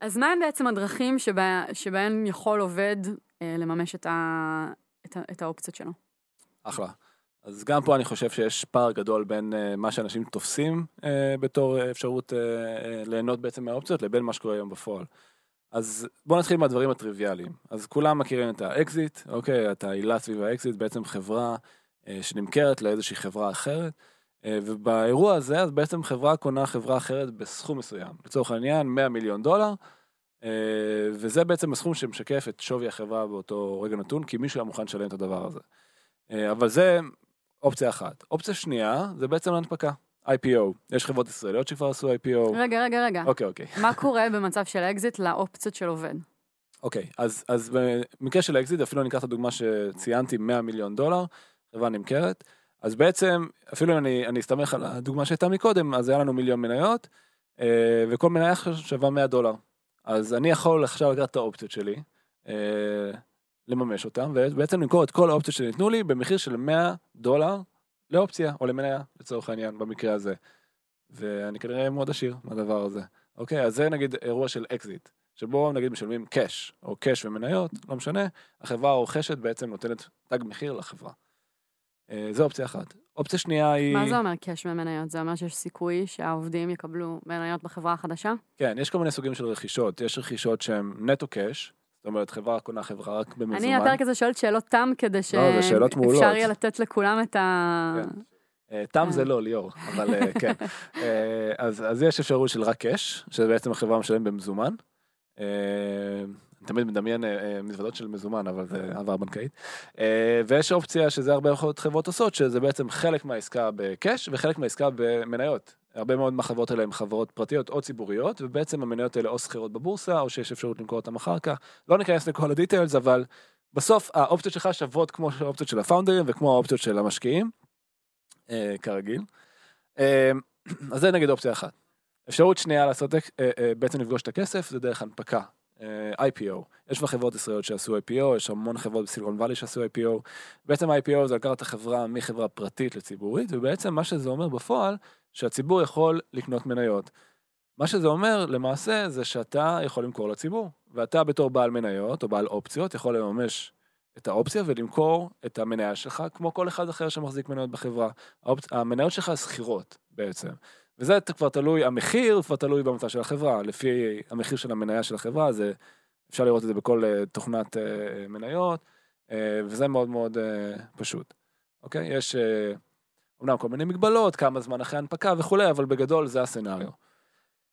אז מה הם בעצם הדרכים שבה, שבהן יכול עובד אה, לממש את, ה, את, את האופציות שלו? אחלה. אז גם פה אני חושב שיש פער גדול בין uh, מה שאנשים תופסים uh, בתור uh, אפשרות ליהנות בעצם מהאופציות לבין מה שקורה היום בפועל. אז בואו נתחיל מהדברים הטריוויאליים. אז כולם מכירים את האקזיט, אוקיי, את העילה סביב האקזיט, בעצם חברה שנמכרת לאיזושהי חברה אחרת. ובאירוע הזה, אז בעצם חברה קונה חברה אחרת בסכום מסוים. לצורך העניין, 100 מיליון דולר, וזה בעצם הסכום שמשקף את שווי החברה באותו רגע נתון, כי מישהו היה מוכן לשלם את הדבר הזה. אה, אבל זה אופציה אחת. אופציה שנייה זה בעצם הנפקה, IPO. יש חברות ישראליות שכבר עשו IPO. רגע, רגע, רגע. אוקיי, אוקיי. מה קורה במצב של אקזיט לאופציות של עובד? אוקיי, אז, אז במקרה של האקזיט, אפילו אני אקח את הדוגמה שציינתי, 100 מיליון דולר, חברה נמכרת. אז בעצם, אפילו אם אני, אני אסתמך על הדוגמה שהייתה מקודם, אז היה לנו מיליון מניות, אה, וכל מניה שווה 100 דולר. אז אני יכול עכשיו לקחת את האופציות שלי, אה, לממש אותן, ובעצם למכור את כל האופציות שניתנו לי במחיר של 100 דולר לאופציה, או למניה, לצורך העניין, במקרה הזה. ואני כנראה מאוד עשיר מהדבר הזה. אוקיי, אז זה נגיד אירוע של אקזיט, שבו נגיד משלמים cash, או cash ומניות, לא משנה, החברה הרוכשת בעצם נותנת תג מחיר לחברה. אה, זו אופציה אחת. אופציה שנייה היא... מה זה אומר cash ומניות? זה אומר שיש סיכוי שהעובדים יקבלו מניות בחברה החדשה? כן, יש כל מיני סוגים של רכישות. יש רכישות שהן נטו cash, זאת אומרת, חברה קונה חברה רק במזומן. אני הפרק הזה שואלת שאלות תם כדי לא. שאפשר יהיה לתת לכולם את ה... כן. אה, תם זה לא, ליאור, אבל אה, כן. *laughs* אה, אז יש אפשרות של רק קאש, שבעצם החברה משלמת במזומן. תמיד מדמיין אה, אה, מזוודות של מזומן, אבל זה העברה בנקאית. אה, ויש אופציה שזה הרבה מאוד חברות עושות, שזה בעצם חלק מהעסקה בקאש וחלק מהעסקה במניות. הרבה מאוד מהחברות האלה הן חברות פרטיות או ציבוריות, ובעצם המניות האלה או שכירות בבורסה, או שיש אפשרות למכור אותן אחר כך. לא ניכנס לכל הדיטיילס, אבל בסוף האופציות שלך שוות כמו האופציות של הפאונדרים וכמו האופציות של המשקיעים, כרגיל. *clears throat* אז זה נגיד אופציה אחת. אפשרות שנייה לעשות, בעצם לפגוש את הכסף, זה דרך הנפקה. אה, IPO, יש כבר חברות ישראליות שעשו IPO, יש המון חברות בסיליקון וואלי שעשו IPO. בעצם IPO זה לקחת את החברה מחברה פרטית לציבורית, ובעצם מה שזה אומר בפועל, שהציבור יכול לקנות מניות. מה שזה אומר למעשה זה שאתה יכול למכור לציבור, ואתה בתור בעל מניות או בעל אופציות יכול לממש את האופציה ולמכור את המניה שלך כמו כל אחד אחר שמחזיק מניות בחברה. האופ... המניות שלך שכירות בעצם. וזה כבר תלוי, המחיר כבר תלוי במצב של החברה, לפי המחיר של המניה של החברה, זה, אפשר לראות את זה בכל אה, תוכנת אה, מניות, אה, וזה מאוד מאוד פשוט. אוקיי? יש אומנם כל מיני מגבלות, כמה זמן אחרי הנפקה וכולי, אבל בגדול זה ה scenario.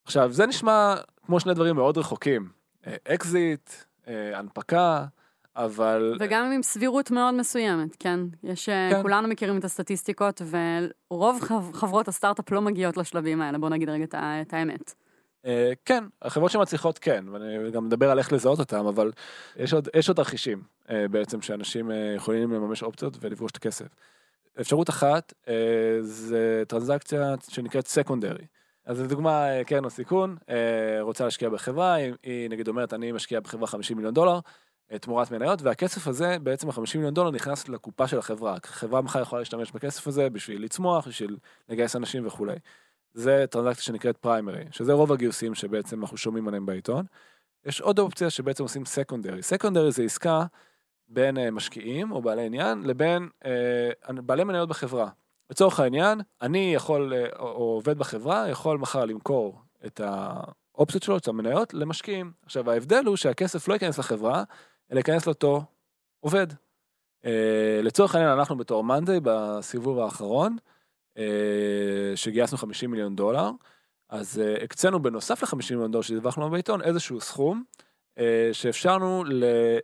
עכשיו, זה נשמע כמו שני דברים מאוד רחוקים. אקזיט, הנפקה, אבל... וגם עם סבירות מאוד מסוימת, כן? יש, כן. כולנו מכירים את הסטטיסטיקות, ורוב חב, חברות הסטארט-אפ לא מגיעות לשלבים האלה, בוא נגיד רגע את, האמת. אה, כן, החברות שמצליחות כן, ואני גם מדבר על איך לזהות אותם, אבל יש עוד, יש עוד תרחישים אה, בעצם שאנשים אה, יכולים לממש אופציות ולפגוש את הכסף. אפשרות אחת אה, זה טרנזקציה שנקראת סקונדרי. אז לדוגמה, אה, קרן הסיכון אה, רוצה להשקיע בחברה, היא, היא נגיד אומרת אני משקיע בחברה 50 מיליון דולר, אה, תמורת מניות, והכסף הזה, בעצם ה-50 מיליון דולר נכנס לקופה של החברה. החברה מחר יכולה להשתמש בכסף הזה בשביל לצמוח, בשביל לגייס אנשים וכולי. זה טרנזקציה שנקראת פריימרי, שזה רוב הגיוסים שבעצם אנחנו שומעים עליהם בעיתון. יש עוד אופציה שבעצם עושים סקונדרי. סקונדרי זה עסקה בין אה, משקיעים או בעלי עניין לבין אה, בעלי מניות בחברה. לצורך העניין, אני יכול, אה, או עובד בחברה, יכול מחר למכור את האופציות שלו, את המניות, למשקיעים. עכשיו ההבדל הוא שהכסף לא ייכנס לחברה, אלא ייכנס לאותו עובד. אה, לצורך העניין אנחנו בתור מאנדיי בסיבוב האחרון, אה, שגייסנו 50 מיליון דולר, אז אה, הקצינו בנוסף ל-50 מיליון דולר שדיווחנו בעיתון איזשהו סכום שאפשרנו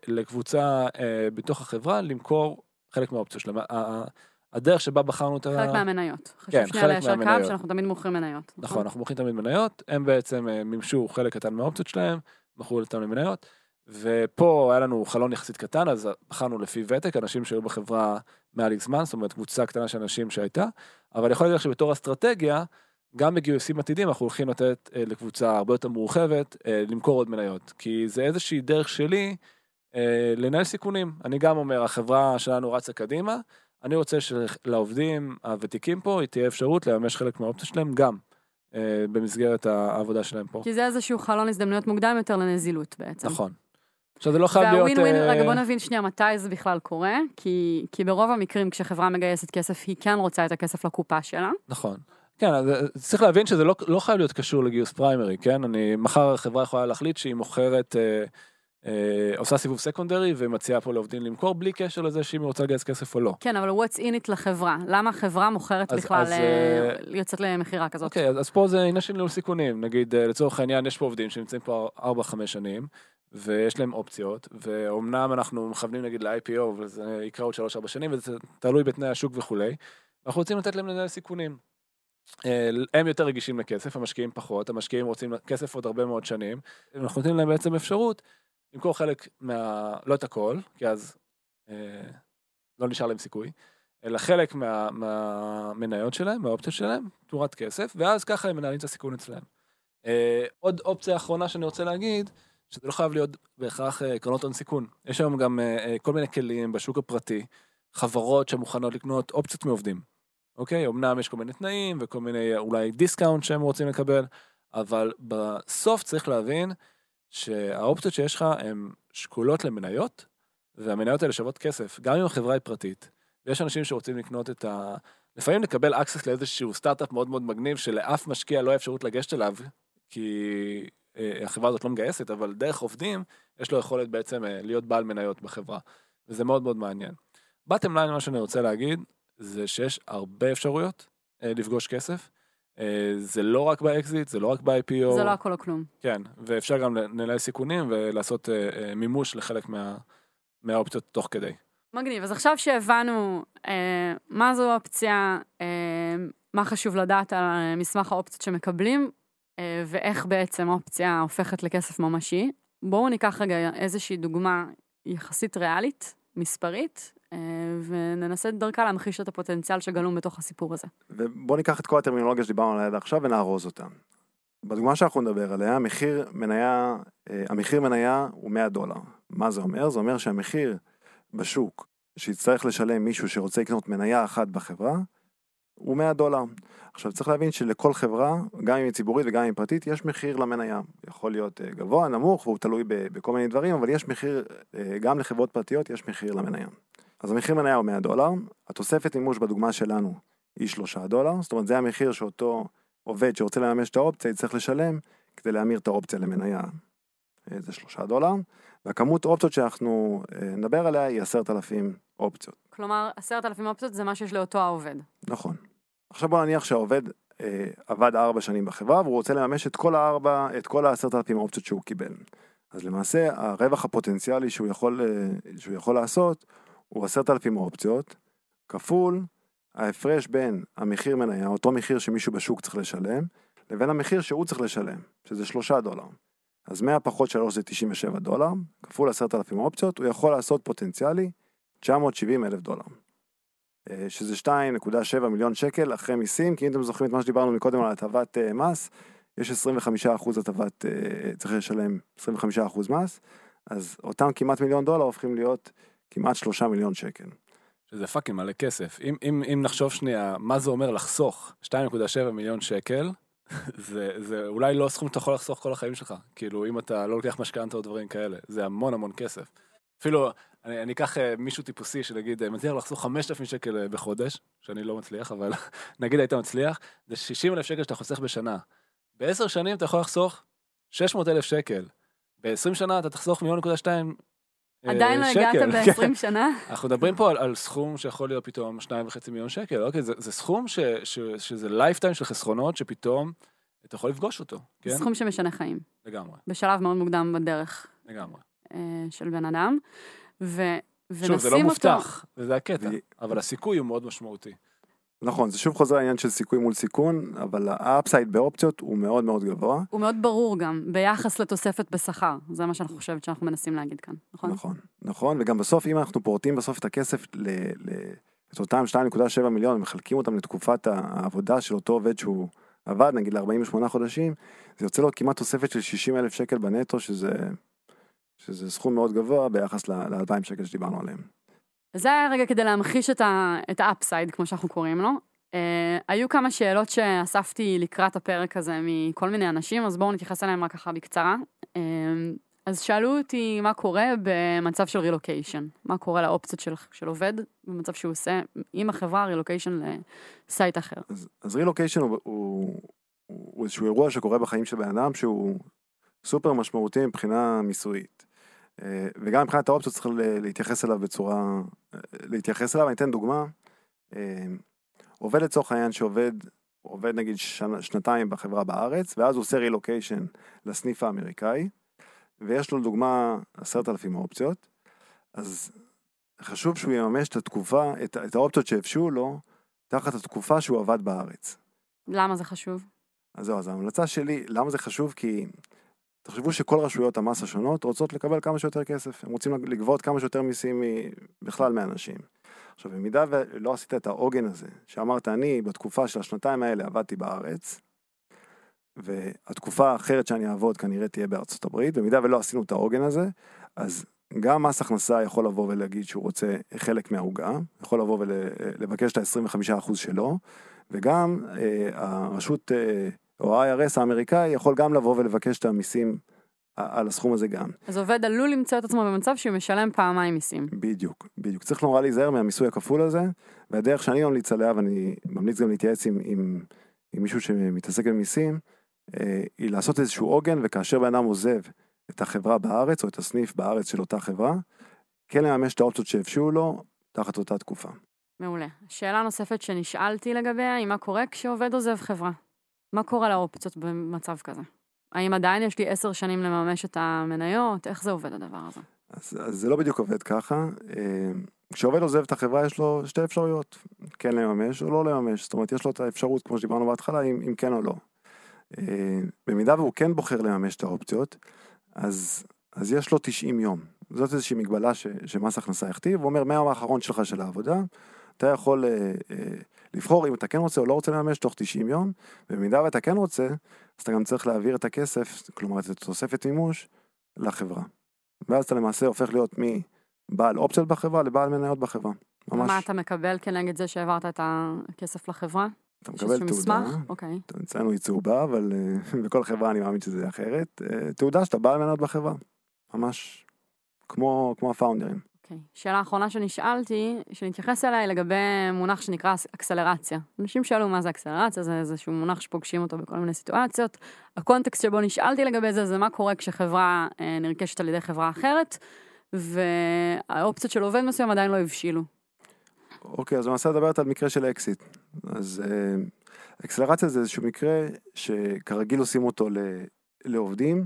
לקבוצה בתוך החברה למכור חלק מהאופציות שלהם. הדרך שבה בחרנו את ה... חלק מהמניות. כן, חשוב שנייה חלק ליישר קו מהמניות. שאנחנו תמיד מוכרים מניות. נכון, אנחנו מוכרים תמיד מניות, הם בעצם מימשו חלק קטן מהאופציות שלהם, מכרו אותם למניות, ופה היה לנו חלון יחסית קטן, אז בחרנו לפי ותק, אנשים שהיו בחברה מעל איקס זמן, זאת אומרת קבוצה קטנה של אנשים שהייתה, אבל יכול להיות שבתור אסטרטגיה, גם בגיוסים עתידים אנחנו הולכים לתת אה, לקבוצה הרבה יותר מורחבת, אה, למכור עוד מניות, כי זה איזושהי דרך שלי אה, לנהל סיכונים. אני גם אומר, החברה שלנו רצה קדימה, אני רוצה שלעובדים הוותיקים פה תהיה אפשרות לממש חלק מהאופציות שלהם גם במסגרת העבודה שלהם פה. כי זה איזשהו חלון הזדמנויות מוקדם יותר לנזילות בעצם. נכון. עכשיו זה לא חייב להיות... והווין ווין, אה, רגע בוא נבין שנייה מתי זה בכלל קורה, כי, כי ברוב המקרים כשחברה מגייסת כסף היא כן רוצה את הכסף לקופה שלה. נכון. כן, אז אה, צריך להבין שזה לא, לא חייב להיות קשור לגיוס פריימרי, כן? אני, מחר החברה יכולה להחליט שהיא מוכרת, אה, אה, עושה סיבוב סקונדרי ומציעה פה לעובדים למכור בלי קשר לזה שאם היא רוצה לגייס כסף או לא. כן, אבל what's in it לחברה? למה החברה מוכרת אז- בכלל אז, אה, אה, יוצאת למכירה כזאת? אוקיי, אז, אז פה זה עניין של ניהול סיכונים. נגיד, אה, לצורך העניין, יש פה עובדים שנמצאים פה 4-5 שנים, ויש להם אופציות, ואומנם אנחנו מכוונים נגיד ל-IPO, וזה יקרה עוד 3-4 שנים, וזה תלוי בתנאי השוק וכולי, אנחנו רוצים לתת להם לנהל סיכונים. אה, הם יותר רגישים לכסף, המשקיעים פחות, המשקיעים רוצים כסף עוד הרבה מאוד שנים, אנחנו נותנים להם בעצם אפשרות למכור חלק מה... לא את הכל, כי אז אה, לא נשאר להם סיכוי, אלא חלק מה, מהמניות שלהם, מהאופציות שלהם, תמורת כסף, ואז ככה הם מנהלים את הסיכון אצלם. אה, עוד אופציה אחרונה שאני רוצה להגיד, שזה לא חייב להיות בהכרח אה, קרנות הון סיכון. יש היום גם אה, אה, כל מיני כלים בשוק הפרטי, חברות שמוכנות לקנות אופציות מעובדים. אוקיי? אמנם יש כל מיני תנאים וכל מיני אולי discount שהם רוצים לקבל, אבל בסוף צריך להבין שהאופציות שיש לך הן שקולות למניות, והמניות האלה שוות כסף, גם אם החברה היא פרטית. ויש אנשים שרוצים לקנות את ה... לפעמים לקבל access לאיזשהו סטארט-אפ מאוד מאוד מגניב שלאף משקיע לא יהיה אפשרות לגשת אליו, כי אה, החברה הזאת לא מגייסת, אבל דרך עובדים, יש לו יכולת בעצם אה, להיות בעל מניות בחברה. וזה מאוד מאוד מעניין. bottom line, מה שאני רוצה להגיד, זה שיש הרבה אפשרויות אה, לפגוש כסף. אה, זה לא רק באקזיט, זה לא רק ב-IPO. זה לא הכל או כלום. כן, ואפשר גם לנהל סיכונים ולעשות אה, אה, מימוש לחלק מה, מהאופציות תוך כדי. מגניב. אז עכשיו שהבנו אה, מה זו אופציה, אה, מה חשוב לדעת על מסמך האופציות שמקבלים, אה, ואיך בעצם אופציה הופכת לכסף ממשי, בואו ניקח רגע איזושהי דוגמה יחסית ריאלית, מספרית, וננסה דרכה להמחיש את הפוטנציאל שגלום בתוך הסיפור הזה. ובוא ניקח את כל הטרמינולוגיה שדיברנו עליה עד עכשיו ונארוז אותה. בדוגמה שאנחנו נדבר עליה, מחיר מניה, אה, המחיר מניה הוא 100 דולר. מה זה אומר? זה אומר שהמחיר בשוק שיצטרך לשלם מישהו שרוצה לקנות מניה אחת בחברה, הוא 100 דולר. עכשיו צריך להבין שלכל חברה, גם אם היא ציבורית וגם אם היא פרטית, יש מחיר למניה. יכול להיות אה, גבוה, נמוך, והוא תלוי בכל מיני דברים, אבל יש מחיר, אה, גם לחברות פרטיות יש מחיר למניה. אז המחיר מניה הוא 100 דולר, התוספת מימוש בדוגמה שלנו היא 3 דולר, זאת אומרת זה המחיר שאותו עובד שרוצה לממש את האופציה יצטרך לשלם כדי להמיר את האופציה למניה. אה, זה 3 דולר, והכמות אופציות שאנחנו אה, נדבר עליה היא 10,000 אופציות. כלומר, עשרת אלפים אופציות זה מה שיש לאותו העובד. נכון. עכשיו בוא נניח שהעובד אה, עבד ארבע שנים בחברה והוא רוצה לממש את כל הארבע, את כל העשרת אלפים אופציות שהוא קיבל. אז למעשה הרווח הפוטנציאלי שהוא יכול, אה, שהוא יכול לעשות הוא עשרת אלפים אופציות, כפול ההפרש בין המחיר מניה, אותו מחיר שמישהו בשוק צריך לשלם, לבין המחיר שהוא צריך לשלם, שזה שלושה דולר. אז 100 פחות 3 זה 97 דולר, כפול 10,000 אופציות, הוא יכול לעשות פוטנציאלי 970 אלף דולר. אה, שזה 2.7 מיליון שקל אחרי מיסים, כי אם אתם זוכרים את מה שדיברנו מקודם על הטבת אה, מס, יש 25% הטבת, אה, צריך לשלם 25% מס, אז אותם כמעט מיליון דולר הופכים להיות כמעט 3 מיליון שקל. שזה fucking מלא כסף. אם, אם, אם נחשוב שנייה, מה זה אומר לחסוך 2.7 מיליון שקל, *laughs* זה, זה אולי לא סכום שאתה יכול לחסוך כל החיים שלך. כאילו, אם אתה לא לוקח משכנתה או דברים כאלה, זה המון המון כסף. אפילו, אני, אני אקח אה, מישהו טיפוסי שנגיד אה, מצליח לחסוך 5,000 שקל אה, בחודש, שאני לא מצליח, אבל *laughs* נגיד היית מצליח, זה 60 אלף שקל שאתה חוסך בשנה. בעשר שנים אתה יכול לחסוך 600 אלף שקל. ב-20 שנה אתה תחסוך מיליון נקודה שתיים אה, עדיין לא הגעת שקל. ב-20 שנה? *laughs* אנחנו מדברים פה על, על סכום שיכול להיות פתאום שניים וחצי מיליון שקל, אוקיי? זה, זה סכום ש, ש, שזה lifetime של חסכונות שפתאום אתה יכול לפגוש אותו, כן? סכום שמשנה חיים, לגמרי, בשלב מאוד מוקדם בדרך לגמרי. אה, של בן אדם. ו... שוב, זה לא ונשים אותו- מובטח, וזה הקטע, אבל הסיכוי הוא מאוד משמעותי. נכון, זה שוב חוזר לעניין של סיכוי מול סיכון, אבל האפסייד באופציות הוא מאוד מאוד גבוה. הוא מאוד ברור גם, ביחס לתוספת בשכר. זה מה שאני חושבת שאנחנו מנסים להגיד כאן, נכון? נכון, נכון, וגם בסוף אם אנחנו פורטים בסוף את הכסף, ל, ל, את אותם 2.7 מיליון, ומחלקים אותם לתקופת העבודה של אותו עובד שהוא עבד, נגיד ל-48 חודשים, זה יוצא לו כמעט תוספת של 60 אלף שקל בנטו, שזה, שזה סכום מאוד גבוה ביחס ל-2,000 שקל שדיברנו עליהם. זה היה רגע כדי להמחיש את ה upside, כמו שאנחנו קוראים לו. Uh, היו כמה שאלות שאספתי לקראת הפרק הזה מכל מיני אנשים, אז בואו נתייחס אליהם רק ככה בקצרה. Uh, אז שאלו אותי מה קורה במצב של רילוקיישן, מה קורה לאופציות של, של עובד במצב שהוא עושה עם החברה רילוקיישן לסייט אחר. אז, אז רילוקיישן הוא, הוא, הוא איזשהו אירוע שקורה בחיים של בן אדם שהוא סופר משמעותי מבחינה מיסויית. אה, וגם מבחינת האופציות צריך להתייחס אליו בצורה, אה, להתייחס אליו, אני אתן דוגמה. אה, עובד לצורך העניין שעובד, עובד נגיד שנתיים בחברה בארץ, ואז הוא עושה רילוקיישן לסניף האמריקאי, ויש לו לדוגמה עשרת אלפים אופציות, אז חשוב שהוא יממש את התקופה, את, את האופציות שהפשו לו, תחת התקופה שהוא עבד בארץ. למה זה חשוב? אז זהו, אז ההמלצה שלי, למה זה חשוב? כי תחשבו שכל רשויות המס השונות רוצות לקבל כמה שיותר כסף, הם רוצים לגבות כמה שיותר מיסים בכלל מאנשים. עכשיו, במידה ולא עשית את העוגן הזה, שאמרת, אני בתקופה של השנתיים האלה עבדתי בארץ, והתקופה האחרת שאני אעבוד כנראה תהיה בארצות הברית, במידה ולא עשינו את העוגן הזה, אז גם מס הכנסה יכול לבוא ולהגיד שהוא רוצה חלק מהעוגה, יכול לבוא ולבקש את ה-25% שלו, וגם אה, הרשות אה, או ה-IRS האמריקאי יכול גם לבוא ולבקש את המיסים על הסכום הזה גם. אז עובד עלול למצוא את עצמו במצב שהוא משלם פעמיים מיסים. בדיוק, בדיוק. צריך נורא להיזהר מהמיסוי הכפול הזה, והדרך שאני ממליץ עליה, ואני ממליץ גם להתייעץ עם, עם, עם מישהו שמתעסק במיסים, אה, היא לעשות איזשהו עוגן, וכאשר בן אדם עוזב את החברה בארץ, או את הסניף בארץ של אותה חברה, כן לממש את האופציות שהפשיעו לו תחת אותה תקופה. מעולה. שאלה נוספת שנשאלתי לגביה היא מה קורה כשעובד עוזב חברה. מה קורה לאופציות במצב כזה? האם עדיין יש לי עשר שנים לממש את המניות? איך זה עובד הדבר הזה? אז, אז זה לא בדיוק עובד ככה. אה, כשעובד עוזב את החברה יש לו שתי אפשרויות, כן לממש או לא לממש. זאת אומרת, יש לו את האפשרות, כמו שדיברנו בהתחלה, אם, אם כן או לא. אה, במידה והוא כן בוחר לממש את האופציות, אז, אז יש לו 90 יום. זאת איזושהי מגבלה ש, שמס הכנסה הכתיב, הוא אומר מהיום האחרון שלך של העבודה, אתה יכול אה, אה, לבחור אם אתה כן רוצה או לא רוצה לממש תוך 90 יום, ובמידה ואתה כן רוצה, אז אתה גם צריך להעביר את הכסף, כלומר את תוספת מימוש, לחברה. ואז אתה למעשה הופך להיות מבעל אופציות בחברה לבעל מניות בחברה. ממש, מה אתה מקבל כנגד זה שהעברת את הכסף לחברה? אתה מקבל תעודה, מסמך? אוקיי. אצלנו היא צהובה, אבל אה, *laughs* בכל חברה אני מאמין שזה אחרת. אה, תעודה שאתה בעל מניות בחברה. ממש כמו, כמו הפאונדרים. אוקיי. שאלה אחרונה שנשאלתי, שנתייחס אליה, היא לגבי מונח שנקרא אקסלרציה. אנשים שאלו מה זה אקסלרציה, זה איזשהו מונח שפוגשים אותו בכל מיני סיטואציות. הקונטקסט שבו נשאלתי לגבי זה, זה מה קורה כשחברה אה, נרכשת על ידי חברה אחרת, והאופציות של עובד מסוים עדיין לא הבשילו. אוקיי, אז למעשה את מדברת על מקרה של אקזיט. אז אה, אקסלרציה זה איזשהו מקרה שכרגיל עושים אותו ל, לעובדים,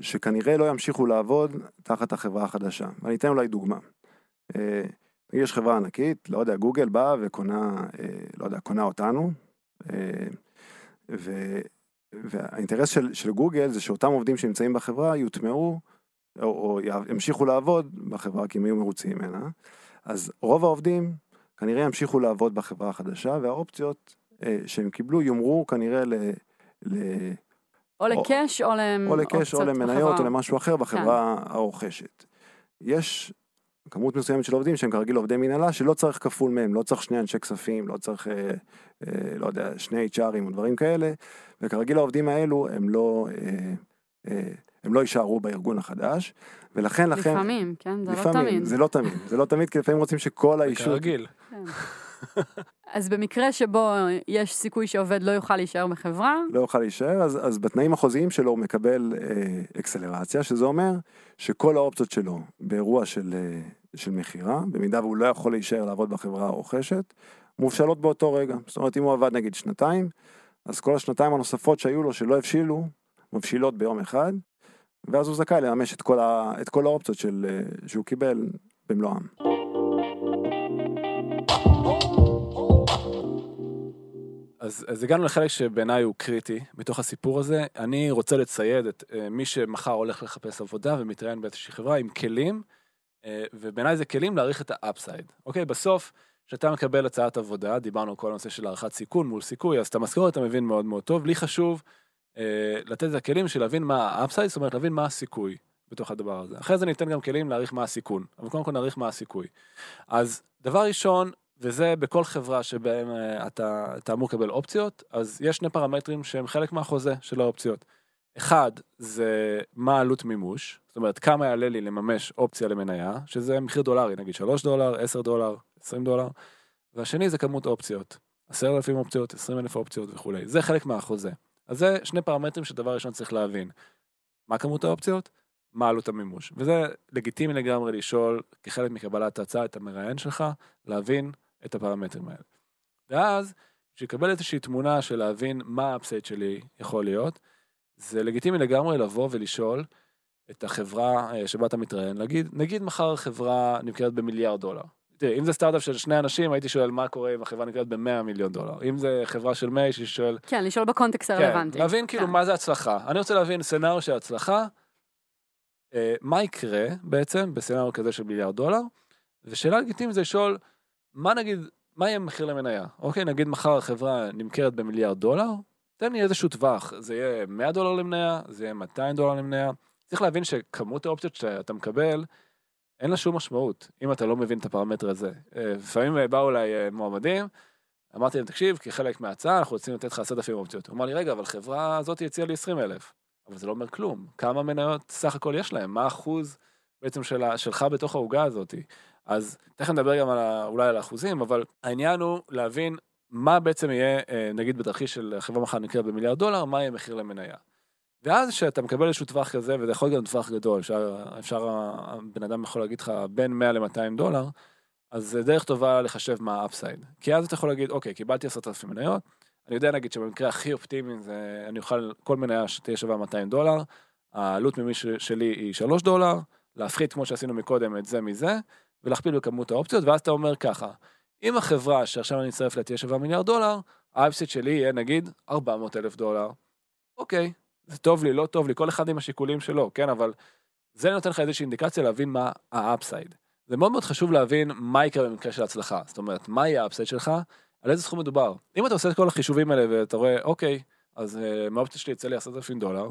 שכנראה לא ימשיכו לעבוד תחת החברה החדשה. ואני אתן אולי דוגמה. אה, יש חברה ענקית, לא יודע, גוגל באה וקונה, אה, לא יודע, קונה אותנו, אה, ו, והאינטרס של, של גוגל זה שאותם עובדים שנמצאים בחברה יוטמעו, או, או ימשיכו לעבוד בחברה כי הם יהיו מרוצים ממנה. אז רוב העובדים כנראה ימשיכו לעבוד בחברה החדשה, והאופציות שהם קיבלו יומרו כנראה ל... ל או לקאש או או לקאש או למניות. או למשהו אחר בחברה הרוכשת. יש כמות מסוימת של עובדים שהם כרגיל עובדי מנהלה שלא צריך כפול מהם, לא צריך שני אנשי כספים, לא צריך, אה, אה, לא יודע, שני HRים או דברים כאלה, וכרגיל העובדים האלו הם לא, אה, אה, הם לא יישארו בארגון החדש, ולכן לכן, לפעמים, כן? זה לא לפעמים, תמיד. זה לא תמיד, זה לא תמיד, כי לפעמים רוצים שכל האישות, כרגיל. אז במקרה שבו יש סיכוי שעובד לא יוכל להישאר בחברה, לא יוכל להישאר, אז, אז בתנאים החוזיים שלו הוא מקבל אה, אקסלרציה, שזה אומר שכל האופציות שלו באירוע של, אה, של מכירה, במידה והוא לא יכול להישאר לעבוד בחברה הרוכשת, מובשלות באותו רגע. זאת אומרת, אם הוא עבד נגיד שנתיים, אז כל השנתיים הנוספות שהיו לו שלא הבשילו, מבשילות ביום אחד, ואז הוא זכאי לממש את כל, ה, את כל האופציות של, אה, שהוא קיבל במלואם. אז, אז הגענו לחלק שבעיניי הוא קריטי מתוך הסיפור הזה. אני רוצה לצייד את uh, מי שמחר הולך לחפש עבודה ומתראיין באיזושהי חברה עם כלים, uh, ובעיניי זה כלים להעריך את האפסייד. אוקיי, בסוף, כשאתה מקבל הצעת עבודה, דיברנו על כל הנושא של הערכת סיכון מול סיכוי, אז את המשכורת אתה מבין מאוד מאוד טוב. לי חשוב uh, לתת את הכלים של להבין מה ה upside, זאת אומרת להבין מה הסיכוי בתוך הדבר הזה. אחרי זה ניתן גם כלים להעריך מה הסיכון, אבל קודם כל נעריך מה הסיכוי. אז דבר ראשון, וזה בכל חברה שבהם אה, אתה, אתה אמור לקבל אופציות, אז יש שני פרמטרים שהם חלק מהחוזה של האופציות. אחד, זה מה עלות מימוש, זאת אומרת כמה יעלה לי לממש אופציה למניה, שזה מחיר דולרי, נגיד 3 דולר, 10 דולר, 20 דולר, והשני זה כמות אופציות, 10,000 אופציות, 20,000 אופציות וכולי, זה חלק מהחוזה. אז זה שני פרמטרים שדבר ראשון צריך להבין. מה כמות האופציות? מה עלות המימוש. וזה לגיטימי לגמרי לשאול כחלק מקבלת ההצעה את המראיין שלך, להבין את הפרמטרים האלה. ואז, כשיקבל איזושהי תמונה של להבין מה ה upside שלי יכול להיות, זה לגיטימי לגמרי לבוא ולשאול את החברה אה, שבה אתה מתראיין, להגיד, נגיד מחר חברה נמכרת במיליארד דולר. תראה, אם זה סטארט-אפ של שני אנשים, הייתי שואל מה קורה אם החברה נמכרת ב-100 מיליון דולר. אם זה חברה של 100, הייתי שואל, כן, לשאול בקונטקסט הרלוונטי. כן, להבין כאילו כן. מה זה הצלחה. אני רוצה להבין סצנריו של הצלחה, אה, מה יקרה בעצם בסצנריו כזה של מיליארד דולר, ושאלה לגיטימית זה לשאול, מה נגיד, מה יהיה מחיר למניה? אוקיי, נגיד מחר החברה נמכרת במיליארד דולר, תן לי איזשהו טווח, זה יהיה 100 דולר למניה, זה יהיה 200 דולר למניה. צריך להבין שכמות האופציות שאתה מקבל, אין לה שום משמעות, אם אתה לא מבין את הפרמטר הזה. אה, לפעמים אה, באו אליי אה, מועמדים, אמרתי להם, תקשיב, כחלק מההצעה, אנחנו רוצים לתת לך 10,000 אופציות. הוא אמר לי, רגע, אבל חברה הזאת הציעה לי 20,000. אבל זה לא אומר כלום. כמה מניות סך הכל יש להם? מה האחוז בעצם של, שלך בתוך העוגה הזאת? אז תכף נדבר גם על ה, אולי על האחוזים, אבל העניין הוא להבין מה בעצם יהיה, אה, נגיד בתרחיש של חברה מחר נקרא במיליארד דולר, מה יהיה מחיר למניה. ואז כשאתה מקבל איזשהו טווח כזה, וזה יכול להיות גם טווח גדול, אפשר, אפשר, הבן אדם יכול להגיד לך בין 100 ל-200 דולר, אז זה דרך טובה לחשב מה ה upside. כי אז אתה יכול להגיד, אוקיי, קיבלתי 10,000 מניות, אני יודע נגיד שבמקרה הכי אופטימי זה, אני אוכל כל מניה שתהיה שווה 200 דולר, העלות מימוש שלי היא 3 דולר, להפחית כמו שעשינו מקודם את זה מזה, ולהכפיל בכמות האופציות, ואז אתה אומר ככה, אם החברה שעכשיו אני אצטרף לה תהיה שווה מיליארד דולר, ה upside שלי יהיה נגיד 400 אלף דולר. אוקיי, זה טוב לי, לא טוב לי, כל אחד עם השיקולים שלו, כן, אבל זה נותן לך איזושהי אינדיקציה להבין מה ה upside. זה מאוד מאוד חשוב להבין מה יקרה במקרה של הצלחה. זאת אומרת, מה יהיה ה upside שלך, על איזה סכום מדובר. אם אתה עושה את כל החישובים האלה ואתה רואה, אוקיי, אז uh, מהאופציה שלי יצא לי 10,000 דולר,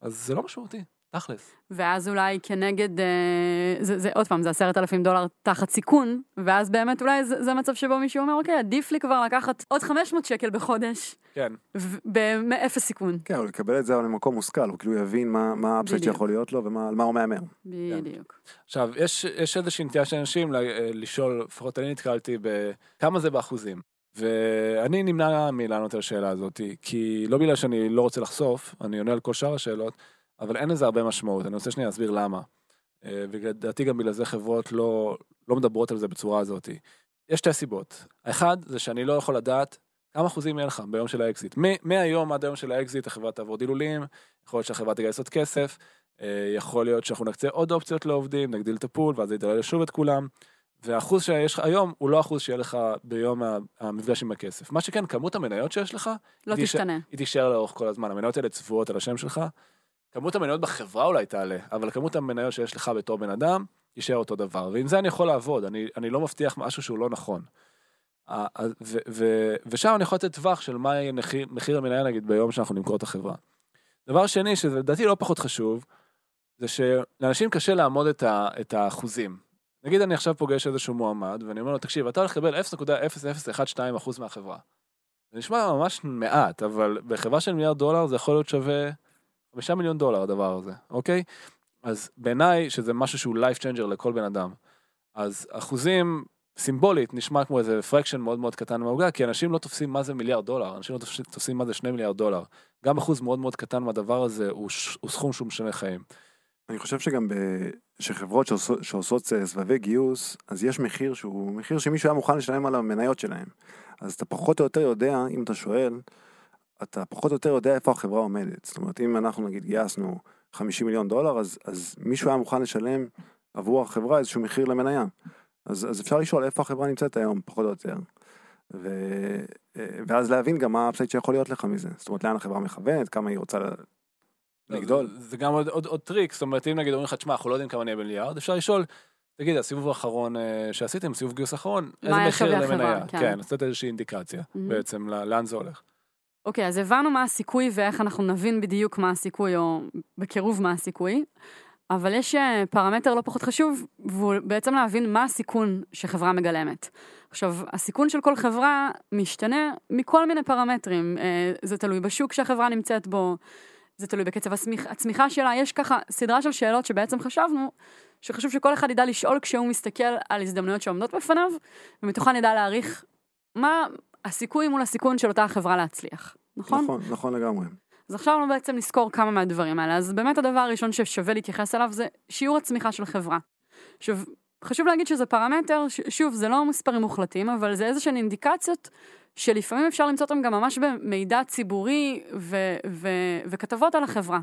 אז זה לא משמעותי, תכלס. ואז אולי כנגד, אה, זה, זה עוד פעם, זה עשרת אלפים דולר תחת סיכון, ואז באמת אולי זה, זה מצב שבו מישהו אומר, אוקיי, עדיף לי כבר לקחת עוד 500 שקל בחודש, כן, באפס סיכון. כן, הוא יקבל את זה אבל למקום מושכל, הוא כאילו יבין מה, בדיוק. שיכול להיות לו ומה על מה הוא מהמר. בדיוק. עכשיו, יש, יש איזושהי נטייה של אנשים ל- אה, לשאול, לפחות אני נתקלתי בכמה זה באחוזים. ואני נמנע מלענות על השאלה הזאת, כי לא בגלל שאני לא רוצה לחשוף, אני עונה על כל שאר השאלות, אבל אין לזה הרבה משמעות, אני רוצה שנייה להסביר למה. אה, ולדעתי גם בגלל זה חברות לא, לא מדברות על זה בצורה הזאת. יש שתי סיבות. האחד, זה שאני לא יכול לדעת כמה אחוזים יהיה לך ביום של האקזיט. מהיום עד היום של האקזיט החברה תעבור דילולים, יכול להיות שהחברה תגייס עוד כסף, אה, יכול להיות שאנחנו נקצה עוד אופציות לעובדים, נגדיל את ה pool, ואז זה ידלל שוב את כולם. והאחוז שיש לך היום הוא לא אחוז שיהיה לך ביום המפגש עם הכסף. מה שכן, כמות המניות שיש לך, לא תשתנה. היא תישאר לאורך כל הזמן. המניות האלה צבועות על השם שלך. כמות המניות בחברה אולי תעלה, אבל כמות המניות שיש לך בתור בן אדם, תישאר אותו דבר. ועם זה אני יכול לעבוד, אני, אני לא מבטיח משהו שהוא לא נכון. ו, ו, ושם אני יכול לתת טווח של מה יהיה מחיר, מחיר המניה נגיד ביום שאנחנו נמכור את החברה. דבר שני, שזה לדעתי לא פחות חשוב, זה שלאנשים קשה לעמוד את, ה, את האחוזים. נגיד אני עכשיו פוגש איזשהו מועמד, ואני אומר לו, תקשיב, אתה הולך לקבל 0.0012% מהחברה. זה נשמע ממש מעט, אבל בחברה של מיליארד דולר זה יכול להיות שווה חמישה מיליון דולר הדבר הזה, אוקיי? אז בעיניי שזה משהו שהוא life changer לכל בן אדם. אז אחוזים סימבולית נשמע כמו איזה פרקשן מאוד מאוד קטן מהעוגה, כי אנשים לא תופסים מה זה מיליארד דולר, אנשים לא תופסים, מה זה שני מיליארד דולר. גם אחוז מאוד מאוד קטן מהדבר הזה הוא, ש- הוא סכום שהוא משנה חיים. אני חושב שגם ב... שחברות שעושות, שעושות אה, סבבי גיוס, אז יש מחיר שהוא מחיר שמישהו היה מוכן לשלם על המניות שלהם. אז אתה פחות או יותר יודע, אם אתה שואל, אתה פחות או יותר יודע איפה החברה עומדת. זאת אומרת, אם אנחנו נגיד גייסנו 50 מיליון דולר, אז, אז מישהו היה מוכן לשלם עבור החברה איזשהו מחיר למניה. אז, אז אפשר לשאול איפה החברה נמצאת היום, פחות או יותר. ו... אה, ואז להבין גם מה ה upside שיכול להיות לך מזה. זאת אומרת, לאן החברה מכוונת, כמה היא רוצה לגדול. זה, זה גם עוד, עוד, עוד טריק, זאת אומרת, אם נגיד אומרים לך, תשמע, אנחנו לא יודעים כמה נהיה במיליארד, אפשר לשאול, תגיד, הסיבוב האחרון אה, שעשיתם, סיבוב גיוס אחרון, איזה מחיר למניה? כן. כן, לתת איזושהי אינדיקציה, מהמם. בעצם, לאן זה הולך. אוקיי, אז הבנו מה הסיכוי ואיך אנחנו נבין בדיוק מה הסיכוי, או בקירוב מה הסיכוי, אבל יש אה, פרמטר לא פחות חשוב, והוא בעצם להבין מה הסיכון שחברה מגלמת. עכשיו, הסיכון של כל חברה משתנה מכל מיני פרמטרים. אה, זה תלוי בשוק שהחברה נמצאת בו, זה תלוי בקצב הצמיח, הצמיחה שלה, יש ככה סדרה של שאלות שבעצם חשבנו שחשוב שכל אחד ידע לשאול כשהוא מסתכל על הזדמנויות שעומדות בפניו, ומתוכן ידע להעריך מה הסיכוי מול הסיכון של אותה החברה להצליח, נכון? נכון, נכון לגמרי. אז עכשיו אנחנו בעצם נזכור כמה מהדברים האלה. אז באמת הדבר הראשון ששווה להתייחס אליו זה שיעור הצמיחה של חברה. עכשיו, חשוב להגיד שזה פרמטר, ש- שוב, זה לא מספרים מוחלטים, אבל זה איזה שהן אינדיקציות שלפעמים אפשר למצוא אותן גם ממש במידע ציבורי ו- ו- וכתבות על החברה.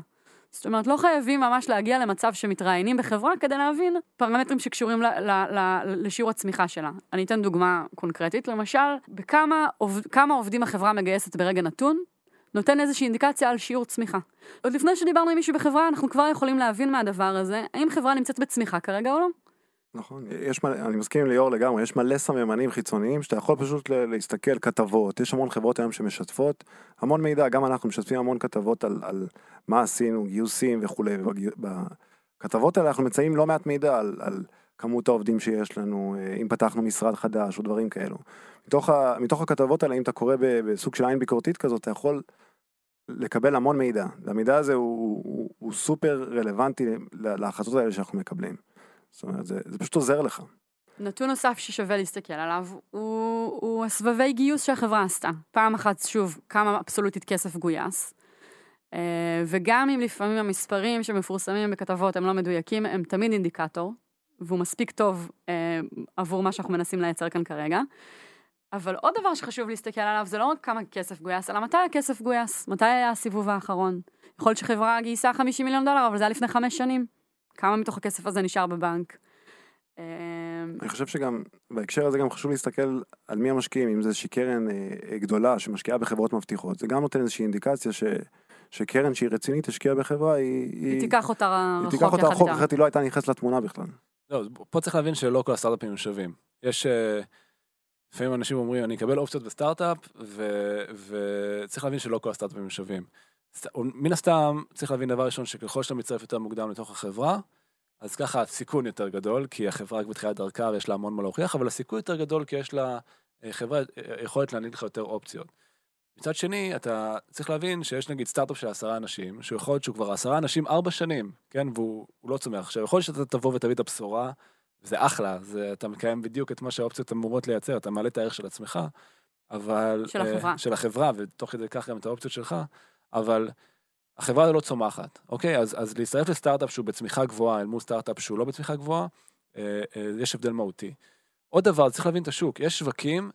זאת אומרת, לא חייבים ממש להגיע למצב שמתראיינים בחברה כדי להבין פרמטרים שקשורים ל- ל- ל- לשיעור הצמיחה שלה. אני אתן דוגמה קונקרטית, למשל, בכמה עובד, עובדים החברה מגייסת ברגע נתון, נותן איזושהי אינדיקציה על שיעור צמיחה. עוד לפני שדיברנו עם מישהו בחברה, אנחנו כבר יכולים להבין מהדבר הזה, האם חברה נמצאת בצמיחה כרגע או לא. נכון, יש מלא, אני מסכים עם ליאור לגמרי, יש מלא סממנים חיצוניים שאתה יכול פשוט להסתכל כתבות, יש המון חברות היום שמשתפות, המון מידע, גם אנחנו משתפים המון כתבות על, על מה עשינו, גיוסים וכולי, ובכתבות האלה אנחנו מציינים לא מעט מידע על, על כמות העובדים שיש לנו, אה, אם פתחנו משרד חדש או דברים כאלו. מתוך, ה, מתוך הכתבות האלה, אם אתה קורא בסוג של עין ביקורתית כזאת, אתה יכול לקבל המון מידע, והמידע הזה הוא, הוא, הוא סופר רלוונטי לה- להחלטות האלה שאנחנו מקבלים. זאת אומרת, זה, זה פשוט עוזר לך. נתון נוסף ששווה להסתכל עליו הוא, הוא הסבבי גיוס שהחברה עשתה. פעם אחת, שוב, כמה אבסולוטית כסף גויס. אה, וגם אם לפעמים המספרים שמפורסמים בכתבות הם לא מדויקים, הם תמיד אינדיקטור, והוא מספיק טוב אה, עבור מה שאנחנו מנסים לייצר כאן כרגע. אבל עוד דבר שחשוב להסתכל עליו זה לא רק כמה כסף גויס, אלא מתי הכסף גויס, מתי היה הסיבוב האחרון. יכול להיות שחברה גייסה 50 מיליון דולר, אבל זה היה לפני חמש שנים. כמה מתוך הכסף הזה נשאר בבנק? אה, אני חושב שגם בהקשר הזה גם חשוב להסתכל על מי המשקיעים, אם זה איזושהי קרן אה, גדולה שמשקיעה בחברות מבטיחות, זה גם נותן איזושהי אינדיקציה ש, שקרן שהיא רצינית תשקיע בחברה, היא, היא תיקח אותה היא רחוק תיקח אותה יחד רחוק, איתה. אחרת היא לא הייתה נכנסת לתמונה בכלל. לא, פה צריך להבין שלא כל הסטארט-אפים הם שווים. יש... אה, לפעמים אנשים אומרים, אני אקבל אופציות בסטארט-אפ, ו- וצריך להבין שלא כל הסטארט-אפים הם שווים. מן הסתם, צריך להבין דבר ראשון, שככל שאתה מצטרף יותר מוקדם לתוך החברה, אז ככה הסיכון יותר גדול, כי החברה רק בתחילת דרכה ויש לה המון מה להוכיח, אבל הסיכוי יותר גדול כי יש לה אה, חברה אה, יכולת להעניק לך יותר אופציות. מצד שני, אתה צריך להבין שיש נגיד סטארט-אפ של עשרה אנשים, שהוא יכול להיות שהוא כבר עשרה אנשים ארבע שנים, כן, והוא הוא לא צומח. עכשיו, יכול להיות שאתה תבוא ותביא את הבשורה, זה אחלה, זה, אתה מקיים בדיוק את מה שהאופציות אמורות לייצר, אתה מעלה את הערך של עצמך, אבל... של אה, החברה. של החברה, ותוך כדי כך גם את האופציות שלך, אבל החברה לא צומחת, אוקיי? אז, אז להצטרף לסטארט-אפ שהוא בצמיחה גבוהה אל מול סטארט-אפ שהוא לא בצמיחה גבוהה, אה, אה, יש הבדל מהותי. עוד דבר, צריך להבין את השוק, יש שווקים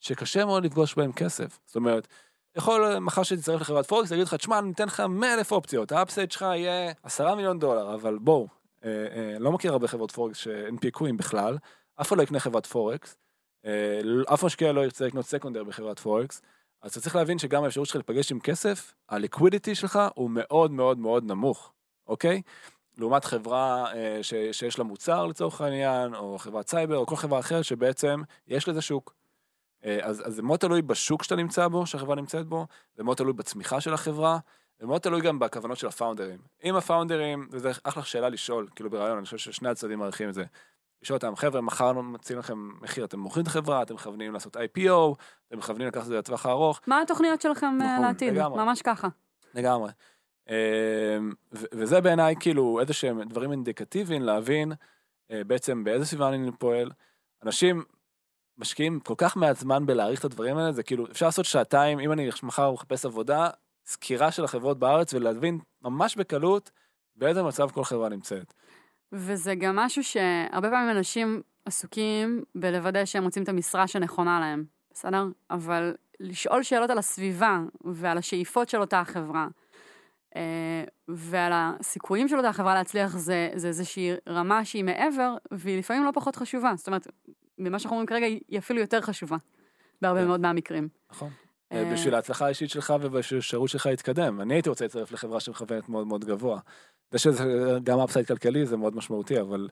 שקשה מאוד לפגוש בהם כסף. זאת אומרת, יכול מחר שתצטרף לחברת פורקס, להגיד לך, תשמע, אני אתן לך 100 אלף אופציות, ה upside שלך יהיה 10 מיליון דולר, אבל בואו, אה, אה, לא מכיר הרבה חברות פורקס שהנפיקו אם בכלל, אף אחד לא יקנה חברת פורקס, אה, אף משקיע לא ירצה לקנות secondary בחברת פורקס, אז אתה צריך להבין שגם האפשרות שלך להיפגש עם כסף, ה liquidity שלך הוא מאוד מאוד מאוד נמוך, אוקיי? לעומת חברה אה, ש, שיש לה מוצר לצורך העניין, או חברת סייבר, או כל חברה אחרת שבעצם יש לזה שוק. אה, אז, אז זה מאוד תלוי בשוק שאתה נמצא בו, שהחברה נמצאת בו, זה מאוד תלוי בצמיחה של החברה, זה מאוד תלוי גם בכוונות של הפאונדרים. אם הפאונדרים, וזו אחלה שאלה לשאול, כאילו ברעיון, אני חושב ששני הצדדים מעריכים את זה. לשאול אותם, חבר'ה, מחר מציעים לכם מחיר, אתם מוכרים את החברה, אתם מכוונים לעשות IPO, אתם מכוונים לקחת את זה לטווח הארוך, מה התוכניות שלכם אה, נכון, לעתיד? לגמרי. ממש ככה. לגמרי. אמ, וזה בעיניי כאילו איזה שהם דברים אינדיקטיביים להבין אה, בעצם באיזה סביבה אני פועל. אנשים משקיעים כל כך מעט זמן בלהעריך את הדברים האלה, זה כאילו אפשר לעשות שעתיים, אם אני מחר מחפש עבודה, סקירה של החברות בארץ ולהבין ממש בקלות באיזה מצב כל חברה נמצאת. וזה גם משהו שהרבה פעמים אנשים עסוקים בלוודא שהם מוצאים את המשרה שנכונה להם, בסדר? אבל לשאול שאלות על הסביבה ועל השאיפות של אותה החברה, אה, ועל הסיכויים של אותה חברה להצליח, זה, זה איזושהי רמה שהיא מעבר, והיא לפעמים לא פחות חשובה. זאת אומרת, ממה שאנחנו אומרים כרגע, היא אפילו יותר חשובה, בהרבה כן. מאוד מהמקרים. נכון. אה, בשביל ההצלחה האישית שלך ובשביל שהשירות שלך יתקדם. אני הייתי רוצה להצטרף לחברה שמכוונת מאוד מאוד גבוה. זה שזה גם upside כלכלי זה מאוד משמעותי, אבל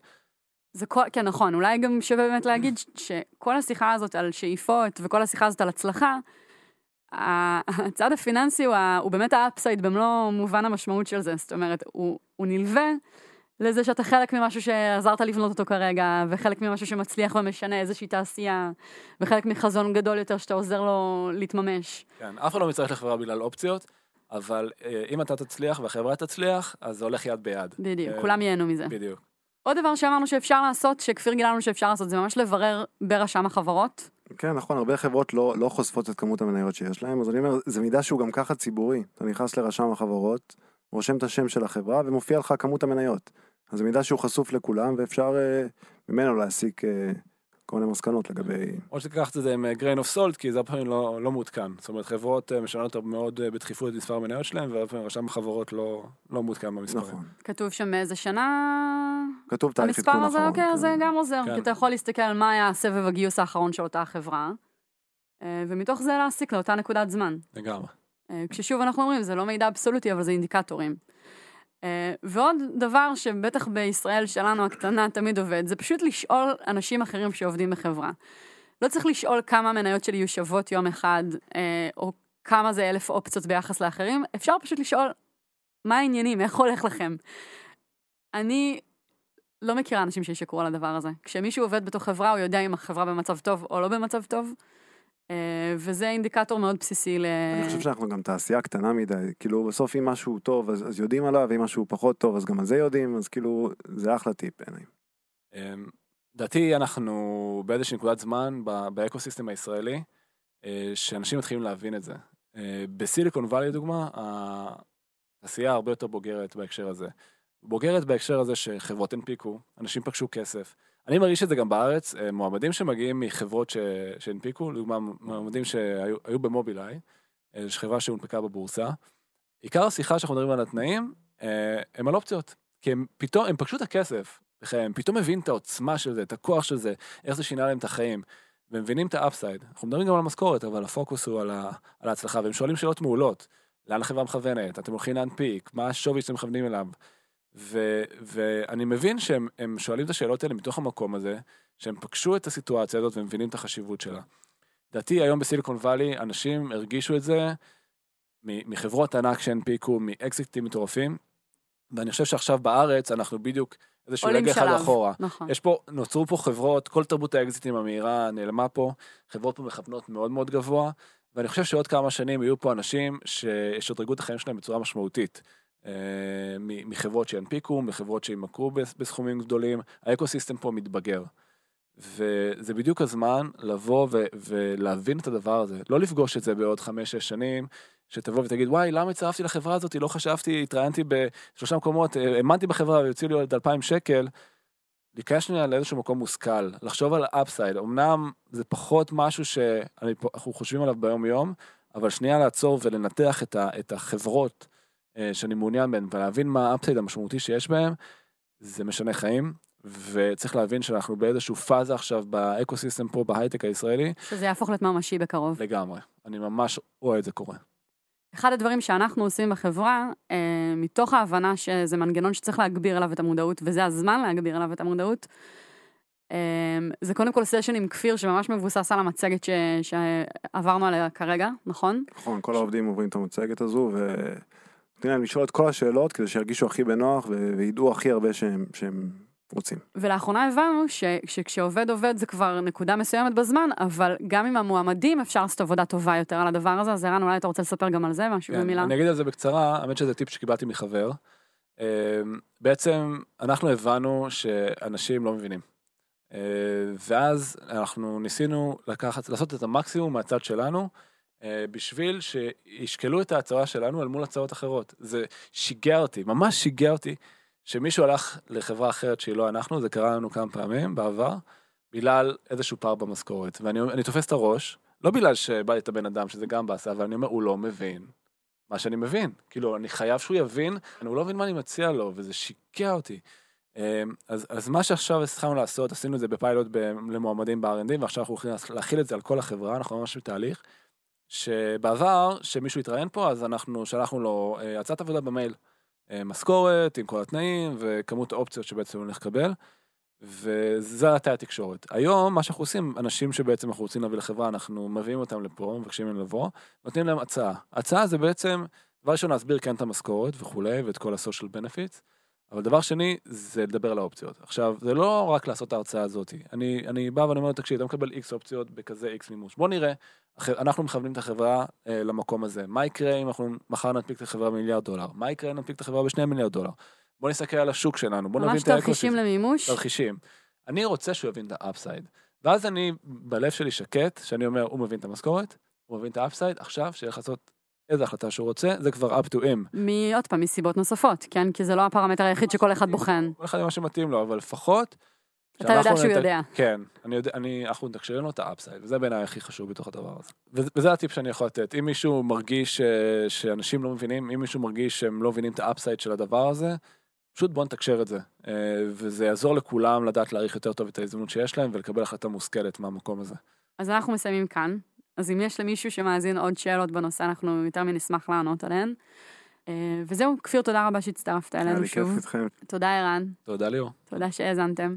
זה כל, כן, נכון, אולי גם שווה באמת להגיד שכל השיחה הזאת על שאיפות וכל השיחה הזאת על הצלחה, הצד הפיננסי הוא, ה- הוא באמת ה upside במלוא מובן המשמעות של זה, זאת אומרת, הוא, הוא נלווה לזה שאתה חלק ממשהו שעזרת לבנות אותו כרגע, וחלק ממשהו שמצליח ומשנה איזושהי תעשייה, וחלק מחזון גדול יותר שאתה עוזר לו להתממש. כן, אף אחד לא מצטרף לחברה בגלל אופציות, אבל אה, אם אתה תצליח והחברה תצליח, אז זה הולך יד ביד. בדיוק, אה, כולם ייהנו מזה. בדיוק. עוד דבר שאמרנו שאפשר לעשות, שכפיר גילה לנו שאפשר לעשות, זה ממש לברר ברשם החברות. כן, נכון, הרבה חברות לא, לא חושפות את כמות המניות שיש להם, אז אני אומר, זה מידע שהוא גם ככה ציבורי. אתה נכנס לרשם החברות, רושם את השם של החברה ומופיע לך כמות המניות. אז זה מידע שהוא חשוף לכולם ואפשר אה, ממנו להסיק אה, כל מיני מסקנות לגבי... או שתיקח את זה עם grain of salt, כי זה הרבה פעמים לא, לא מעודכן. זאת אומרת, חברות אה, משנות מאוד אה, בדחיפות את מספר המניות שלהם, והרבה פעמים רשם החברות לא, לא מעודכן במספרים. נכון. כתוב שם מאיזה שנה כתוב תאריך המספר עדכון הזה, אחרון. אוקיי, אז זה כן. גם עוזר, כן. כי אתה יכול להסתכל על מה היה הסבב הגיוס האחרון של אותה חברה, אה, ומתוך זה להסיק לאותה נקודת זמן. לגמרי. אה, כששוב אנחנו אומרים, זה לא מידע אבסולוטי, אבל זה אינדיקטורים. אה, ועוד דבר שבטח בישראל שלנו הקטנה תמיד עובד, זה פשוט לשאול אנשים אחרים שעובדים בחברה. לא צריך לשאול כמה המניות שלי יהיו שוות יום אחד, אה, או כמה זה אלף אופציות ביחס לאחרים, אפשר פשוט לשאול מה העניינים, איך הולך לכם. אני לא מכירה אנשים שישקרו על הדבר הזה. כשמישהו עובד בתוך חברה, הוא יודע אם החברה במצב טוב או לא במצב טוב, וזה אינדיקטור מאוד בסיסי ל... אני חושב שאנחנו גם תעשייה קטנה מדי, כאילו בסוף אם משהו טוב אז, אז יודעים עליו, ואם משהו פחות טוב אז גם על זה יודעים, אז כאילו זה אחלה טיפ בעיניי. אמ, לדעתי אנחנו באיזושהי נקודת זמן באקוסיסטם הישראלי, אה, שאנשים מתחילים להבין את זה. אה, בסיליקון וואלי לדוגמה, התעשייה הרבה יותר בוגרת בהקשר הזה. בוגרת בהקשר הזה שחברות הנפיקו, אנשים פגשו כסף. אני מרגיש את זה גם בארץ, אה, מועמדים שמגיעים מחברות ש... שהנפיקו, לדוגמה מועמדים שהיו היו במובילאיי, אה, שזו חברה שהונפקה בבורסה. עיקר השיחה שאנחנו מדברים על התנאים, אה, הם על אופציות. כי הם פתאום, הם פגשו את הכסף, הם פתאום מבינים את העוצמה של זה, את הכוח של זה, איך זה שינה להם את החיים. והם מבינים את האפסייד. אנחנו מדברים גם על המשכורת, אבל הפוקוס הוא על, ה, על ההצלחה, והם שואלים שאלות מעולות. לאן החברה מכוונת? אתם הולכים להנפיק? מה השווי שאתם מכוונים אליו? ו, ואני מבין שהם הם שואלים את השאלות האלה מתוך המקום הזה, שהם פגשו את הסיטואציה הזאת והם מבינים את החשיבות שלה. לדעתי היום בסיליקון וואלי אנשים הרגישו את זה מחברות ענק שהנפיקו, מאקזיטים מטורפים, ואני חושב שעכשיו בארץ אנחנו בדיוק איזשהו רגע אחד. אחורה. נכון. יש פה, נוצרו פה חברות, כל תרבות האקזיטים המהירה נעלמה פה, חברות פה מכוונות מאוד מאוד גבוה, ואני חושב שעוד כמה שנים יהיו פה אנשים שישדרגו את החיים שלהם בצורה משמעותית. אה, מחברות שינפיקו, מחברות שימכרו בס- בסכומים גדולים, האקוסיסטם פה מתבגר. וזה בדיוק הזמן לבוא ו- ולהבין את הדבר הזה, לא לפגוש את זה בעוד חמש-שש שנים, שתבוא ותגיד, וואי, למה הצטרפתי לחברה הזאת? לא חשבתי, התראיינתי בשלושה מקומות, אה, האמנתי בחברה והוציאו לי עוד 2,000 שקל. להיכנס שנייה לאיזשהו מקום מושכל, לחשוב על ה upside, אמנם זה פחות משהו שאנחנו חושבים עליו ביום יום, אבל שנייה לעצור ולנתח את, ה, את החברות שאני מעוניין בהן ולהבין מה ה upside המשמעותי שיש בהן, זה משנה חיים, וצריך להבין שאנחנו באיזשהו פאזה עכשיו באקוסיסטם פה בהייטק הישראלי, שזה יהפוך להיות ממשי בקרוב. לגמרי. אני ממש רואה את זה קורה. אחד הדברים שאנחנו עושים בחברה, אה, מתוך ההבנה שזה מנגנון שצריך להגביר עליו את המודעות, וזה הזמן להגביר עליו את המודעות, אה, זה קודם כל סשן עם כפיר שממש מבוסס על המצגת ש... שעברנו עליה כרגע, נכון? נכון, כל העובדים עוברים את המצגת הזו ונותנים להם לשאול את כל השאלות כדי שירגישו הכי בנוח ו- וידעו הכי הרבה שהם, שהם רוצים. ולאחרונה הבנו ש... שכשעובד עובד זה כבר נקודה מסוימת בזמן, אבל גם עם המועמדים אפשר לעשות עבודה טובה יותר על הדבר הזה, אז ערן, אולי אתה רוצה לספר גם על זה משהו כן, במילה? אני אגיד על זה בקצרה, האמת שזה טיפ שקיבלתי מחבר. אה, בעצם אנחנו הבנו שאנשים לא מבינים. אה, ואז אנחנו ניסינו לקחת, לעשות את המקסימום מהצד שלנו, בשביל שישקלו את ההצעה שלנו אל מול הצעות אחרות. זה שיגע אותי, ממש שיגע אותי, שמישהו הלך לחברה אחרת שהיא לא אנחנו, זה קרה לנו כמה פעמים בעבר, בגלל איזשהו פער במשכורת. ואני אני תופס את הראש, לא בגלל שבא לי את הבן אדם, שזה גם באסה, אבל אני אומר, הוא לא מבין מה שאני מבין. כאילו, אני חייב שהוא יבין, הוא לא מבין מה אני מציע לו, וזה שיגע אותי. אה, אז, אז מה שעכשיו התחלנו לעשות, עשינו את זה בפיילוט ב- למועמדים ב-R&D, ועכשיו אנחנו הולכים להכיל את זה על כל החברה, אנחנו ממש בתהליך. שבעבר, שמישהו התראיין פה, אז אנחנו שלחנו לו אה, הצעת עבודה במייל. אה, משכורת עם כל התנאים וכמות האופציות שבעצם הוא הולך לקבל. וזה הייתה התקשורת. היום, מה שאנחנו עושים, אנשים שבעצם אנחנו רוצים להביא לחברה, אנחנו מביאים אותם לפה, מבקשים מהם לבוא, נותנים להם הצעה. הצעה זה בעצם, דבר ראשון להסביר כן את המשכורת וכולי, ואת כל ה-social benefits, אבל דבר שני, זה לדבר על האופציות. עכשיו, זה לא רק לעשות את ההרצאה הזאת. אני, אני בא ואני אומר, תקשיב, אתה מקבל איקס אופציות בכזה איקס מימוש. בוא נראה, אנחנו מכוונים את החברה אה, למקום הזה. מה יקרה אם אנחנו מחר ננפיק את החברה במיליארד דולר? מה יקרה אם ננפיק את החברה בשני מיליארד דולר? בוא נסתכל על השוק שלנו, בוא נבין ממש את ה ecosystem. תרחישים למימוש. תרחישים. אני רוצה שהוא יבין את ה upside. ואז אני, בלב שלי שקט, שאני אומר, הוא מבין את המשכורת, הוא מבין את ה upside, עכשיו שילך לעשות איזה החלטה שהוא רוצה, זה כבר up to him. עוד פעם, מסיבות נוספות, כן? כי זה לא הפרמטר היחיד שכל אחד בוחן. כל אחד מה שמתאים לו, אבל לפחות... אתה יודע שהוא נת- יודע. כן, אני יודע, אני, אנחנו מתקשרים לו את ה upside, וזה בעיניי הכי חשוב בתוך הדבר הזה. וזה, וזה הטיפ שאני יכול לתת. אם מישהו מרגיש ש, שאנשים לא מבינים, אם מישהו מרגיש שהם לא מבינים את ה upside של הדבר הזה, פשוט בוא נתקשר את זה. אה, וזה יעזור לכולם לדעת להעריך יותר טוב את ההזדמנות שיש להם ולקבל החלטה מושכלת מהמקום הזה. אז אנחנו מסיימים כאן. אז אם יש למישהו שמאזין עוד שאלות בנושא, אנחנו יותר מנשמח לענות עליהן. אה, וזהו, כפיר, תודה רבה שהצטרפת היה אלינו לי כיף שוב. איתכם. תודה ערן, תודה ליאור. תודה שהאזנתם.